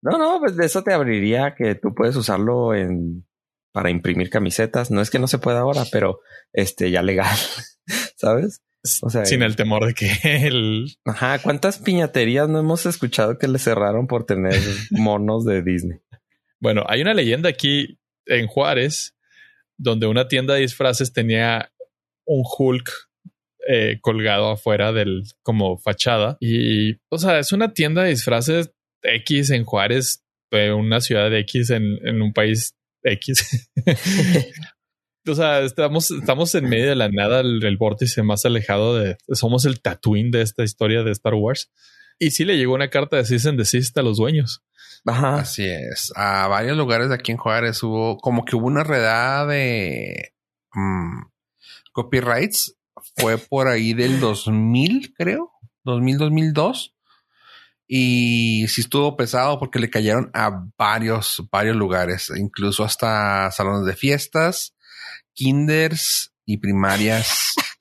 No, no, pues de eso te abriría que tú puedes usarlo en para imprimir camisetas. No es que no se pueda ahora, pero este ya legal, [laughs] ¿sabes? O sea, sin el temor de que [laughs] el Ajá, ¿cuántas piñaterías no hemos escuchado que le cerraron por tener [laughs] monos de Disney? Bueno, hay una leyenda aquí en Juárez donde una tienda de disfraces tenía un Hulk eh, colgado afuera del como fachada y o sea es una tienda de disfraces X en Juárez, eh, una ciudad de X en, en un país X. [laughs] o sea, estamos, estamos en medio de la nada, el, el vórtice más alejado de somos el Tatooine de esta historia de Star Wars. Y sí le llegó una carta de cease and desist a los dueños. Ajá. Así es. A varios lugares de aquí en Juárez hubo como que hubo una redada de mm, copyrights. Fue por ahí del 2000, creo. 2000, 2002. Y sí estuvo pesado porque le cayeron a varios, varios lugares, incluso hasta salones de fiestas, kinders y primarias. [laughs]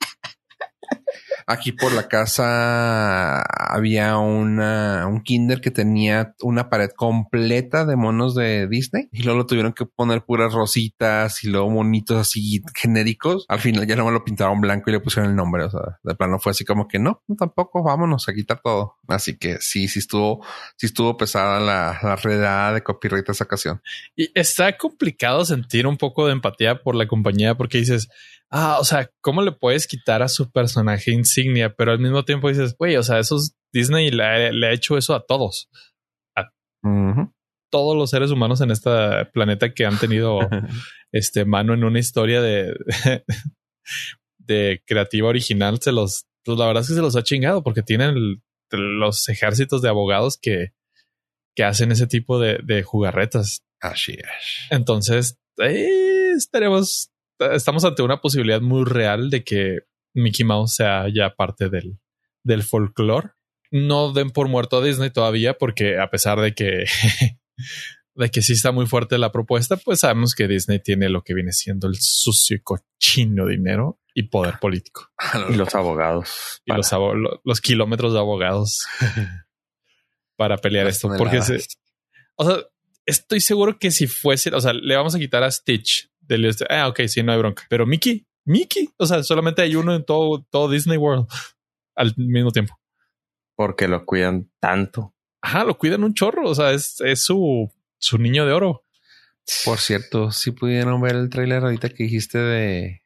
Aquí por la casa había una, un kinder que tenía una pared completa de monos de Disney y luego lo tuvieron que poner puras rositas y luego monitos así genéricos. Al final ya no lo pintaron blanco y le pusieron el nombre. O sea, de plano fue así como que no, no tampoco vámonos a quitar todo. Así que sí, sí estuvo, sí estuvo pesada la, la redada de copyright esa ocasión. Y está complicado sentir un poco de empatía por la compañía porque dices, ah, o sea, ¿cómo le puedes quitar a su personaje insignia? Pero al mismo tiempo dices, güey, o sea, eso es Disney le ha, le ha hecho eso a todos, Ujú. todos los seres humanos en este planeta que han tenido [laughs] este mano en una historia de, [laughs] de creativa original, se los, pues la verdad es que se los ha chingado porque tienen el- los ejércitos de abogados que, que hacen ese tipo de, de jugarretas. Así es. Entonces, eh, estaremos, estamos ante una posibilidad muy real de que Mickey Mouse sea ya parte del, del folclore. No den por muerto a Disney todavía, porque a pesar de que, [laughs] de que sí está muy fuerte la propuesta, pues sabemos que Disney tiene lo que viene siendo el sucio y cochino dinero y poder político Y los abogados. y los, abo- lo- los kilómetros de abogados. [laughs] para pelear Las esto. Porque, se- o sea, estoy seguro que si fuese, o sea, le vamos a quitar a Stitch del este. Ah, ok, sí, no hay bronca. Pero Mickey, Mickey, o sea, solamente hay uno en todo, todo Disney World [laughs] al mismo tiempo. Porque lo cuidan tanto. Ajá, lo cuidan un chorro. O sea, es, es su, su niño de oro. Por cierto, si pudieron ver el tráiler ahorita que dijiste de,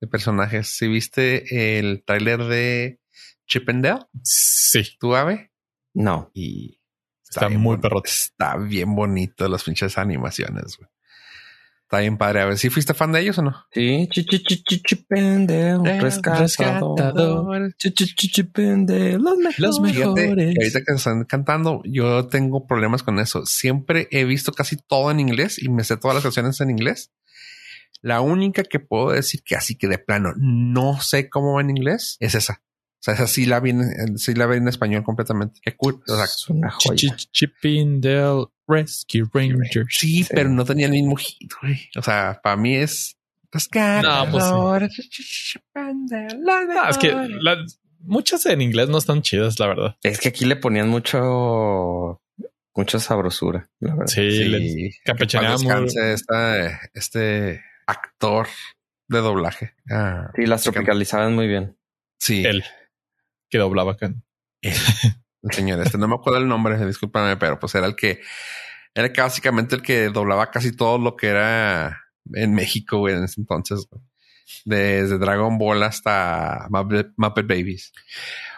de personajes. Si viste el tráiler de Chip and Dale, Sí, tu ave, No. y está bien muy perrote. Está bien bonito las pinches animaciones. güey. Está bien padre. A ver si fuiste fan de ellos o no. Sí, chichi, chichi, chipende, un Eh, rescatador. rescatador. Chichi, chichi, chipende, los mejores. Los mejores. que ahorita que están cantando, yo tengo problemas con eso. Siempre he visto casi todo en inglés y me sé todas las canciones en inglés. La única que puedo decir que así que de plano no sé cómo va en inglés es esa. O sea, esa sí la vi en, sí la vi en español completamente. Qué cool. O sea, Es una joya. Ch- Chippendale Rescue Rangers. sí, Sí. pero no tenía el mismo hit, güey. O sea, para mí es rescatador. Ah, es que la- muchas en inglés no están chidas, la verdad. Es que aquí le ponían mucho, mucha sabrosura, la verdad. Sí, le Sí, descanse esta- este actor de doblaje. Ah, Sí, las tropicalizaban muy bien. sí, él que doblaba acá. [laughs] señor este. No me acuerdo el nombre, discúlpame, pero pues era el que era básicamente el que doblaba casi todo lo que era en México, güey, en ese entonces. güey. Desde Dragon Ball hasta Muppet, Muppet Babies.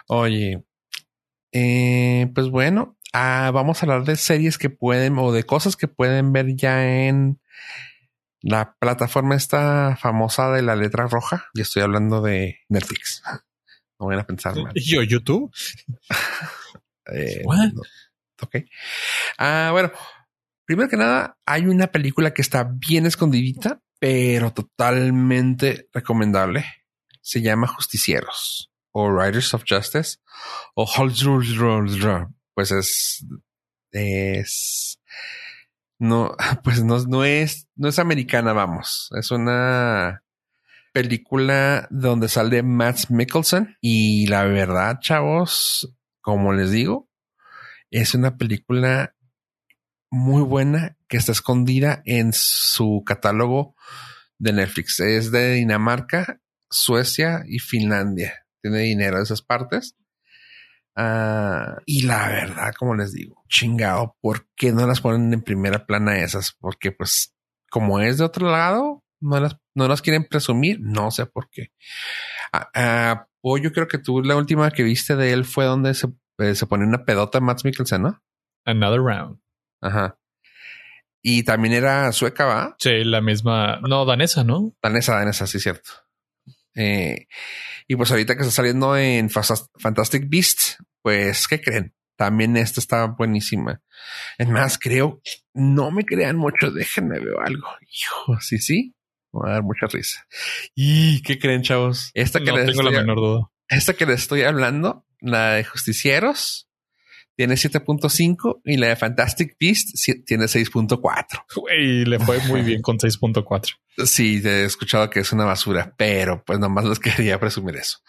Oye, eh, pues bueno, ah, vamos a hablar de series que pueden o de cosas que pueden ver ya en la plataforma esta famosa de la letra roja. Y estoy hablando de Netflix. [laughs] No vayan a pensar mal. Y yo, YouTube. Eh, no. Ok. Ah, bueno, primero que nada, hay una película que está bien escondidita, pero totalmente recomendable. Se llama Justicieros o Riders of Justice o Pues es, es, no, [laughs] pues no, no es, no es americana, vamos. Es una película donde sale Matt Mickelson y la verdad, chavos, como les digo, es una película muy buena que está escondida en su catálogo de Netflix. Es de Dinamarca, Suecia y Finlandia. Tiene dinero de esas partes. Ah, y la verdad, como les digo, chingado, ¿por qué no las ponen en primera plana esas? Porque pues como es de otro lado, no las, no las quieren presumir, no sé por qué. Ah, ah, o yo creo que tú la última que viste de él fue donde se, eh, se pone una pedota Matt Mikkelsen, ¿no? Another round. Ajá. Y también era sueca, ¿va? Sí, la misma. No, danesa, ¿no? Danesa, danesa, sí, cierto. Eh, y pues ahorita que está saliendo en Fantastic Beasts, pues, ¿qué creen? También esta está buenísima. Es más, creo, no me crean mucho, déjenme ver algo. Hijo, sí, sí. Me va a dar mucha risa. ¿Y qué creen, chavos? Esta que, no les tengo la estoy, menor duda. esta que les estoy hablando, la de Justicieros, tiene 7.5 y la de Fantastic Beasts sí- tiene 6.4. Güey, le fue muy bien con 6.4. [laughs] Sí, he escuchado que es una basura, pero pues nomás les [laughs] quería presumir eso.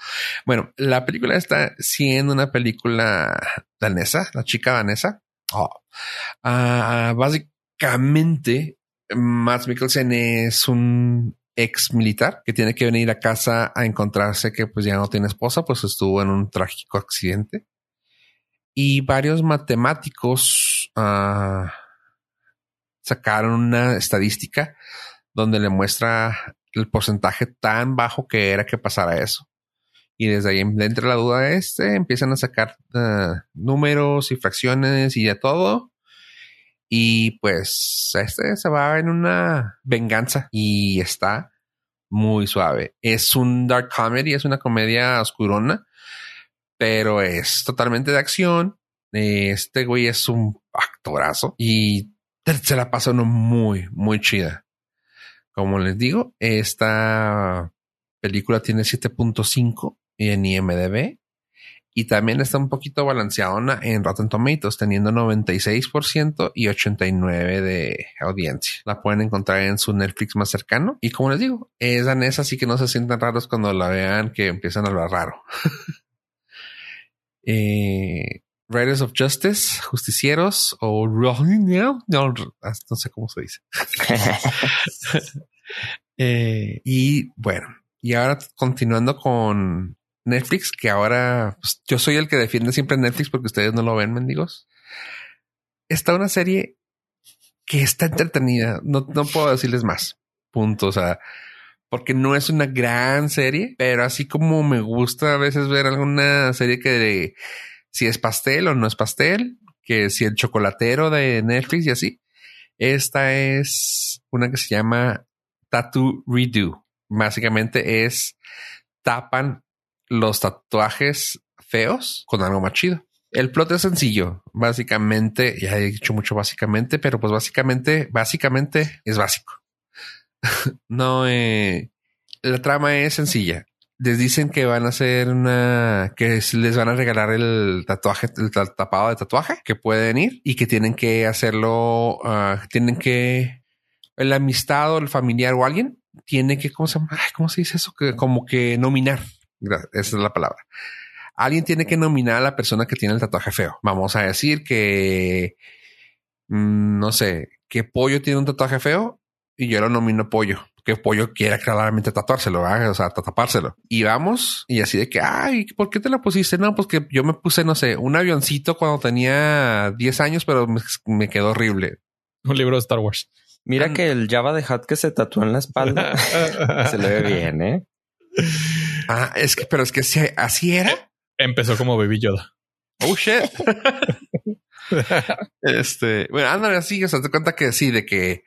Bueno, la película está siendo una película danesa, la chica danesa. Oh. Ah, básicamente, Matt Mikkelsen es un ex militar que tiene que venir a casa a encontrarse que pues ya no tiene esposa, pues estuvo en un trágico accidente. Y varios matemáticos ah, sacaron una estadística donde le muestra el porcentaje tan bajo que era que pasara eso. Y desde ahí, de entre la duda este, empiezan a sacar eh, números y fracciones y de todo. Y pues este se va en una venganza y está muy suave. Es un dark comedy, es una comedia oscurona, pero es totalmente de acción. Este güey es un actorazo y se la pasa uno muy, muy chida. Como les digo, esta película tiene 7.5 en IMDB y también está un poquito balanceada en Rotten Tomatoes, teniendo 96% y 89% de audiencia. La pueden encontrar en su Netflix más cercano. Y como les digo, es danesa, así que no se sientan raros cuando la vean que empiezan a hablar raro. [laughs] eh, Riders of Justice, justicieros o no, no, no sé cómo se dice. [laughs] [laughs] Eh, y bueno, y ahora continuando con Netflix, que ahora pues, yo soy el que defiende siempre Netflix porque ustedes no lo ven, mendigos. Está una serie que está entretenida. No, no puedo decirles más. Punto. O sea, porque no es una gran serie, pero así como me gusta a veces ver alguna serie que si es pastel o no es pastel, que si el chocolatero de Netflix y así. Esta es una que se llama Tattoo Redo. Básicamente es tapan los tatuajes feos con algo más chido. El plot es sencillo. Básicamente, ya he dicho mucho básicamente, pero pues básicamente, básicamente es básico. [laughs] no, eh, la trama es sencilla. Les dicen que van a hacer una, que les van a regalar el tatuaje, el tapado de tatuaje, que pueden ir y que tienen que hacerlo, ah, tienen que, el amistad o el familiar o alguien tiene que, ¿cómo se llama? ¿Cómo se dice eso? Que como que nominar. Esa es la palabra. Alguien tiene que nominar a la persona que tiene el tatuaje feo. Vamos a decir que, mm, no sé, que Pollo tiene un tatuaje feo y yo lo nomino Pollo. Que Pollo quiera claramente tatuárselo, o sea, tapárselo. Y vamos, y así de que, ay, ¿por qué te lo pusiste? No, pues que yo me puse, no sé, un avioncito cuando tenía 10 años, pero me, quedó horrible. Un libro de Star Wars. Mira que el Java de Hat que se tatuó en la espalda [laughs] se le ve bien, ¿eh? Ah, es que, pero es que así era. Empezó como Baby Yoda. Oh shit. este, bueno, ándale así, o sea, te cuenta que sí, de que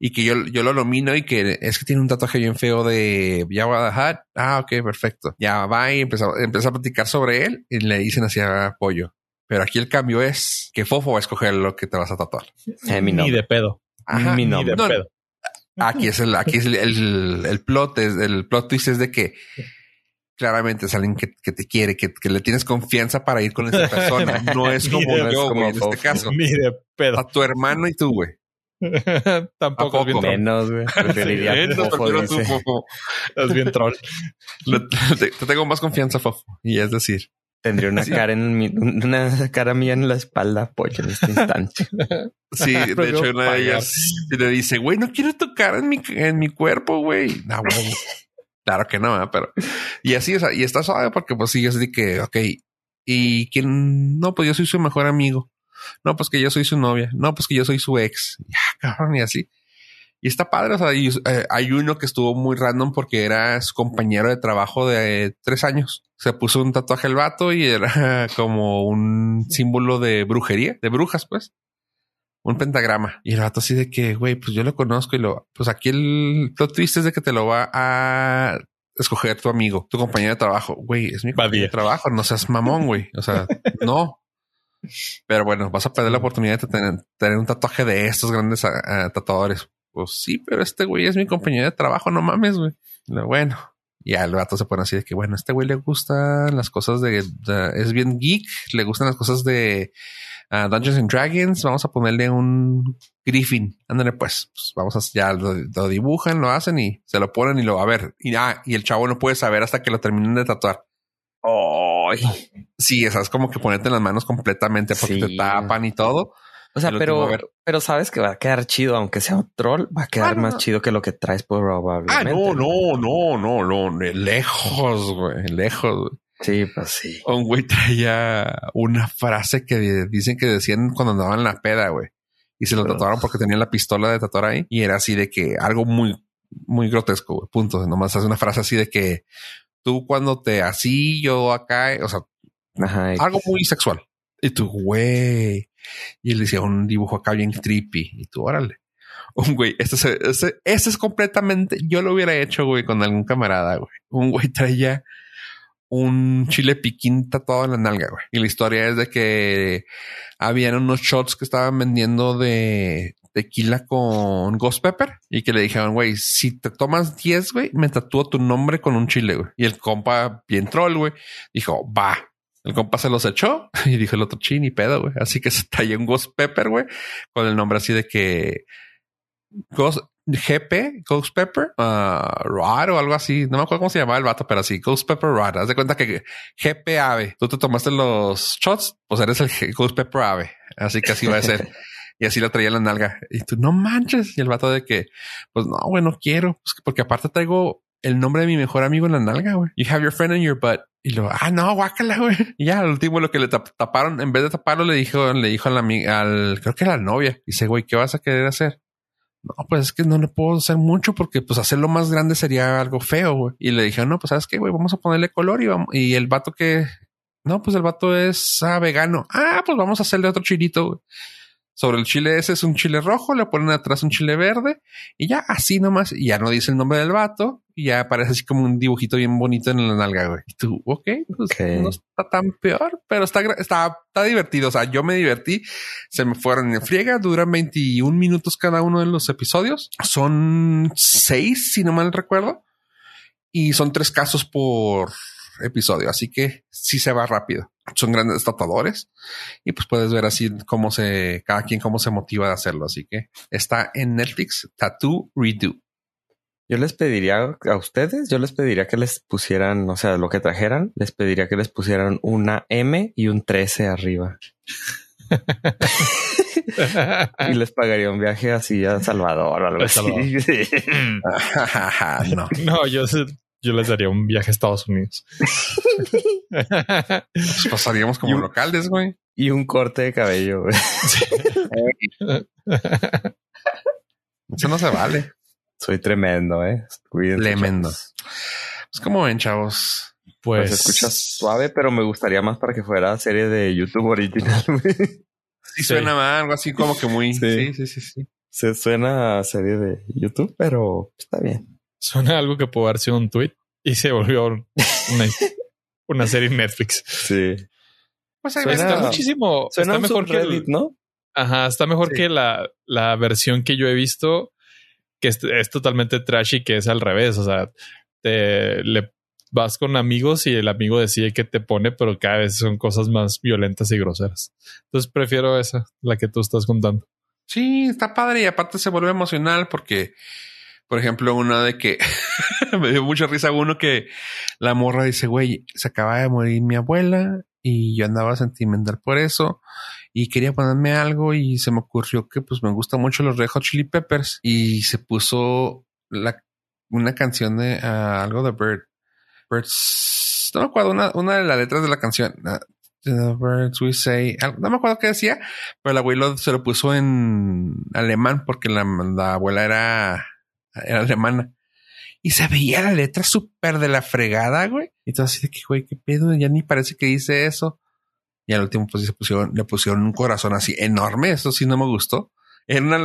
y que yo, yo lo nomino y que es que tiene un tatuaje bien feo de Java Hat. Ah, ok, perfecto. Ya va y empieza, a platicar sobre él y le dicen hacia apoyo. Pero aquí el cambio es que Fofo va a escoger lo que te vas a tatuar. Eh, ni de pedo. ni de pedo. Aquí es el, aquí es el, el, plot, es, el plot twist es de que claramente es alguien que, que te quiere, que, que, le tienes confianza para ir con esa persona. [laughs] No es como yo, güey, en este caso. Ni de pedo. A tu hermano y tú, güey. [laughs] Tampoco es bien menos, güey. [laughs] Preferiría Fofo, Es bien troll. te, tengo más confianza, Fofo. Y es decir, Tendría una cara en mi, una cara mía en la espalda, pollo, en este instante. Sí, de hecho, una de ellas le dice, güey, no quiero tocar en mi, en mi cuerpo, güey. No, güey. Claro que no, pero y así, o sea, y está suave porque pues sí, es de que, ok, y quién, no, pues yo soy su mejor amigo. No, pues que yo soy su novia. No, pues que yo soy su ex. Ya, cabrón, y así. Y está padre. O sea, eh, hay uno que estuvo muy random porque era su compañero de trabajo de tres años. Se puso un tatuaje el vato y era [laughs] como un símbolo de brujería, de brujas, pues. Un pentagrama. Y el vato así de que, güey, pues yo lo conozco y lo, pues aquí el plot twist es de que te lo va a escoger tu amigo, tu compañero de trabajo. Güey, es mi compañero de trabajo. No seas mamón, güey. O sea, [laughs] no. Pero bueno, vas a perder la oportunidad de tener, un tatuaje de estos grandes ah, ah, tatuadores. Pues sí, pero este güey es mi compañero de trabajo, no mames, güey. Bueno, ya el vato se pone así de que, bueno, a este güey le gustan las cosas de, es bien geek, le gustan las cosas de uh, Dungeons and Dragons, vamos a ponerle un Griffin. Ándale, pues, pues vamos a, ya lo, dibujan, lo hacen y se lo ponen y lo, a ver, y, ah, y el chavo no puede saber hasta que lo terminen de tatuar. Oh, sí, esas es como que ponerte en las manos completamente porque te tapan y todo. O sea, pero, pero sabes que va a quedar chido, aunque sea un troll, va a quedar ah, más chido que lo que traes probablemente. Ah, no, no, no, no, no, lejos, güey, lejos. Sí, pues sí. Un güey traía una frase que dicen que decían cuando andaban en la peda, güey. Y se lo tatuaron porque tenían la pistola de tatuar ahí. Y era así de que algo muy, muy grotesco, güey. Punto. Nomás hace una frase así de que tú cuando te así, yo acá, o sea, algo muy sexual. Y tú, güey. Y él decía un dibujo acá bien creepy. Y tú, órale. Un güey, este, este, este, es completamente, yo lo hubiera hecho, güey, con algún camarada, güey. Un güey traía un chile piquín tatuado en la nalga, güey. Y la historia es de que habían unos shots que estaban vendiendo de tequila con Ghost Pepper y que le dijeron, güey, si te tomas 10, güey, me tatúo tu nombre con un chile, güey. Y el compa, bien troll, güey, dijo, va. El compa se los echó [laughs] y dijo el otro chin y pedo, güey. Así que se traía un Ghost Pepper, güey, con el nombre así de que Ghost, GP, Ghost Pepper, uh, Rod o algo así. No me acuerdo cómo se llamaba el vato, pero así, Ghost Pepper Rod. Haz de cuenta que GP Ave. Tú te tomaste los shots, pues eres el Ghost Pepper Ave. Así que así va a ser. [laughs] y así lo traía en la nalga. Y tú, no manches. Y el vato de que, pues no, güey, no quiero. Pues, porque aparte traigo el nombre de mi mejor amigo en la nalga, güey. You have your friend in your butt. Y lo, ah, no, guácala, güey. Y ya, al último lo que le taparon, en vez de taparlo, le dijo, le dijo a la al, creo que a la novia. Dice, güey, ¿qué vas a querer hacer? No, pues es que no le puedo hacer mucho porque pues hacerlo más grande sería algo feo. Y le dije, no, pues sabes qué, güey, vamos a ponerle color y vamos. Y el vato que, no, pues el vato es ah, vegano. Ah, pues vamos a hacerle otro chilito, güey sobre el chile ese es un chile rojo, le ponen atrás un chile verde y ya así nomás, y ya no dice el nombre del vato y ya aparece así como un dibujito bien bonito en la nalga, güey. Y tú, ok, pues no está tan peor, pero está, está, está divertido. O sea, yo me divertí, se me fueron en friega, duran 21 minutos cada uno de los episodios. Son seis, si no mal recuerdo, y son tres casos por episodio, así que sí se va rápido. Son grandes tatuadores y pues puedes ver así cómo se, cada quien cómo se motiva de hacerlo. Así que está en Netflix, Tattoo Redo. Yo les pediría a ustedes, yo les pediría que les pusieran, o sea, lo que trajeran, les pediría que les pusieran una M y un 13 arriba. [laughs] y les pagaría un viaje así a Salvador o algo así. [laughs] [laughs] no. no, yo yo les daría un viaje a Estados Unidos. Pues pasaríamos como locales, güey. Y un corte de cabello, güey. [laughs] Eso no se vale. Soy tremendo, eh. tremendo. Pues como ven, chavos. Pues, pues escucha suave, pero me gustaría más para que fuera serie de YouTube original. sí, suena algo así como que muy. Sí, sí, sí, sí. Se suena a serie de YouTube, pero está bien. Suena algo que pudo haber sido un tweet y se volvió [laughs] una, serie en Netflix. Sí. Pues está muchísimo. está mejor que Reddit, ¿no? Ajá, está mejor que la, la, versión que yo he visto, que es, totalmente trashy, que es al revés. O sea, te le vas con amigos y el amigo decide que te pone, pero cada vez son cosas más violentas y groseras. Entonces prefiero esa, la que tú estás contando. Sí, está padre y aparte se vuelve emocional porque por ejemplo, una de que [laughs] me dio mucha risa uno que la morra dice, güey, se acaba de morir mi abuela y yo andaba sentimental por eso y quería ponerme algo y se me ocurrió que pues me gustan mucho los Red Hot Chili Peppers y se puso la, una canción de ah, algo de Bird. Birds, no me acuerdo, una, una de las letras de la canción. Ah, the birds we say, no me acuerdo qué decía, pero el abuelo se lo puso en alemán porque la, la abuela era era alemana. Y se veía la letra súper de la fregada, güey. Y todo así de que, güey, qué pedo, ya ni parece que dice eso. Y al último, pues se pusieron, le pusieron un corazón así enorme. Eso sí no me gustó. Era,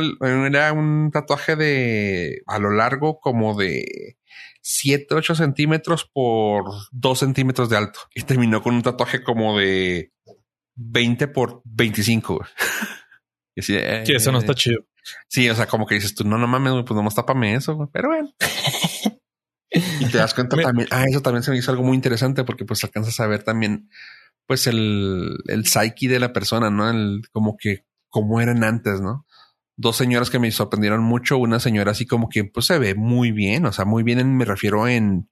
era un tatuaje de a lo largo como de 7, 8 centímetros por 2 centímetros de alto. Y terminó con un tatuaje como de 20 por 25. [laughs] y así, eso no está chido. Sí, o sea, como que dices tú, no, no mames, pues nomás tápame eso, pero bueno. [laughs] y te das cuenta también, ah, eso también se me hizo algo muy interesante porque pues alcanzas a ver también, pues el, el psyche de la persona, ¿no? El, como que, como eran antes, ¿no? Dos señoras que me sorprendieron mucho, una señora así como que pues se ve muy bien, o sea, muy bien me refiero en,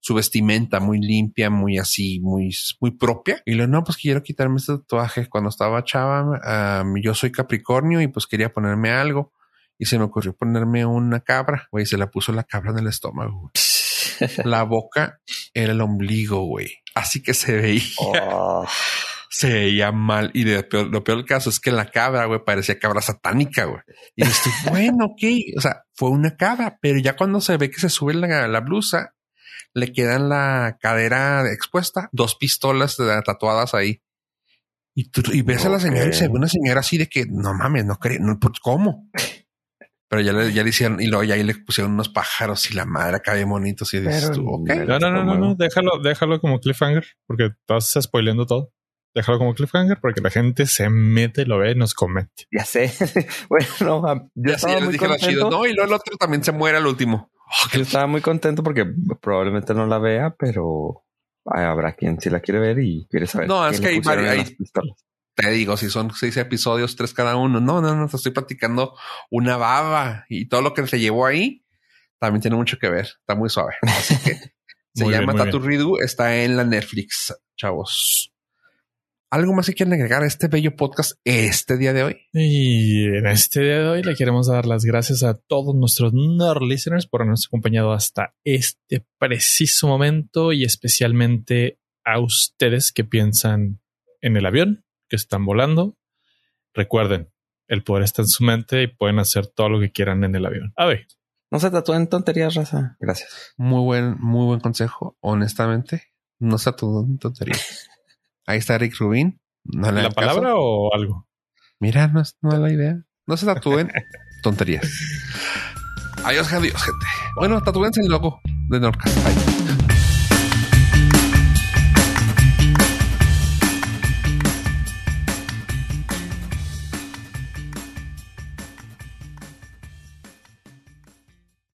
su vestimenta muy limpia, muy así, muy, muy propia. Y le no, pues quiero quitarme este tatuaje. Cuando estaba chava, yo soy Capricornio y pues quería ponerme algo. Y se me ocurrió ponerme una cabra, güey, se la puso la cabra en el estómago. [laughs] la boca era el ombligo, güey. Así que se veía. Oh. Se veía mal. Y lo peor del caso es que la cabra, güey, parecía cabra satánica, güey. Y estoy, bueno, ok. O sea, fue una cabra, pero ya cuando se ve que se sube la, la blusa, le quedan la cadera expuesta, dos pistolas tatuadas ahí. Y, tú, y ves a la señora y se ve una señora así de que no mames, no creo, no, pues, ¿cómo? Pero ya le, ya le hicieron y luego ya ahí le pusieron unos pájaros y la madre acá bien bonitos y dices tú, ok. No, no, no, no, no, déjalo, déjalo como cliffhanger porque estás spoileando todo. Déjalo como cliffhanger para que la gente se mete, lo ve y nos comente. Ya sé. [laughs] bueno, yo ya les dije chido. No, y luego el otro también se muere al último. Yo estaba muy contento porque probablemente no la vea, pero habrá quien sí la quiere ver y quiere saber. No, es que hay, te digo, si son seis episodios, tres cada uno. No, no, no, te estoy platicando una baba y todo lo que se llevó ahí también tiene mucho que ver. Está muy suave. Así que [laughs] se llama Tatu Ridu. Está en la Netflix, chavos. ¿Algo más que quieren agregar a este bello podcast este día de hoy? Y en este día de hoy le queremos dar las gracias a todos nuestros nerd listeners por habernos acompañado hasta este preciso momento y especialmente a ustedes que piensan en el avión, que están volando. Recuerden, el poder está en su mente y pueden hacer todo lo que quieran en el avión. A ver. No se tatúen tonterías, raza. Gracias. Muy buen, muy buen consejo. Honestamente, no se tatúen tonterías. [laughs] Ahí está Rick Rubin. ¿La palabra o algo? Mira, no es, no es la idea. No se tatúen [laughs] tonterías. Adiós, adiós, gente. Bueno, tatúense el logo de Norcas.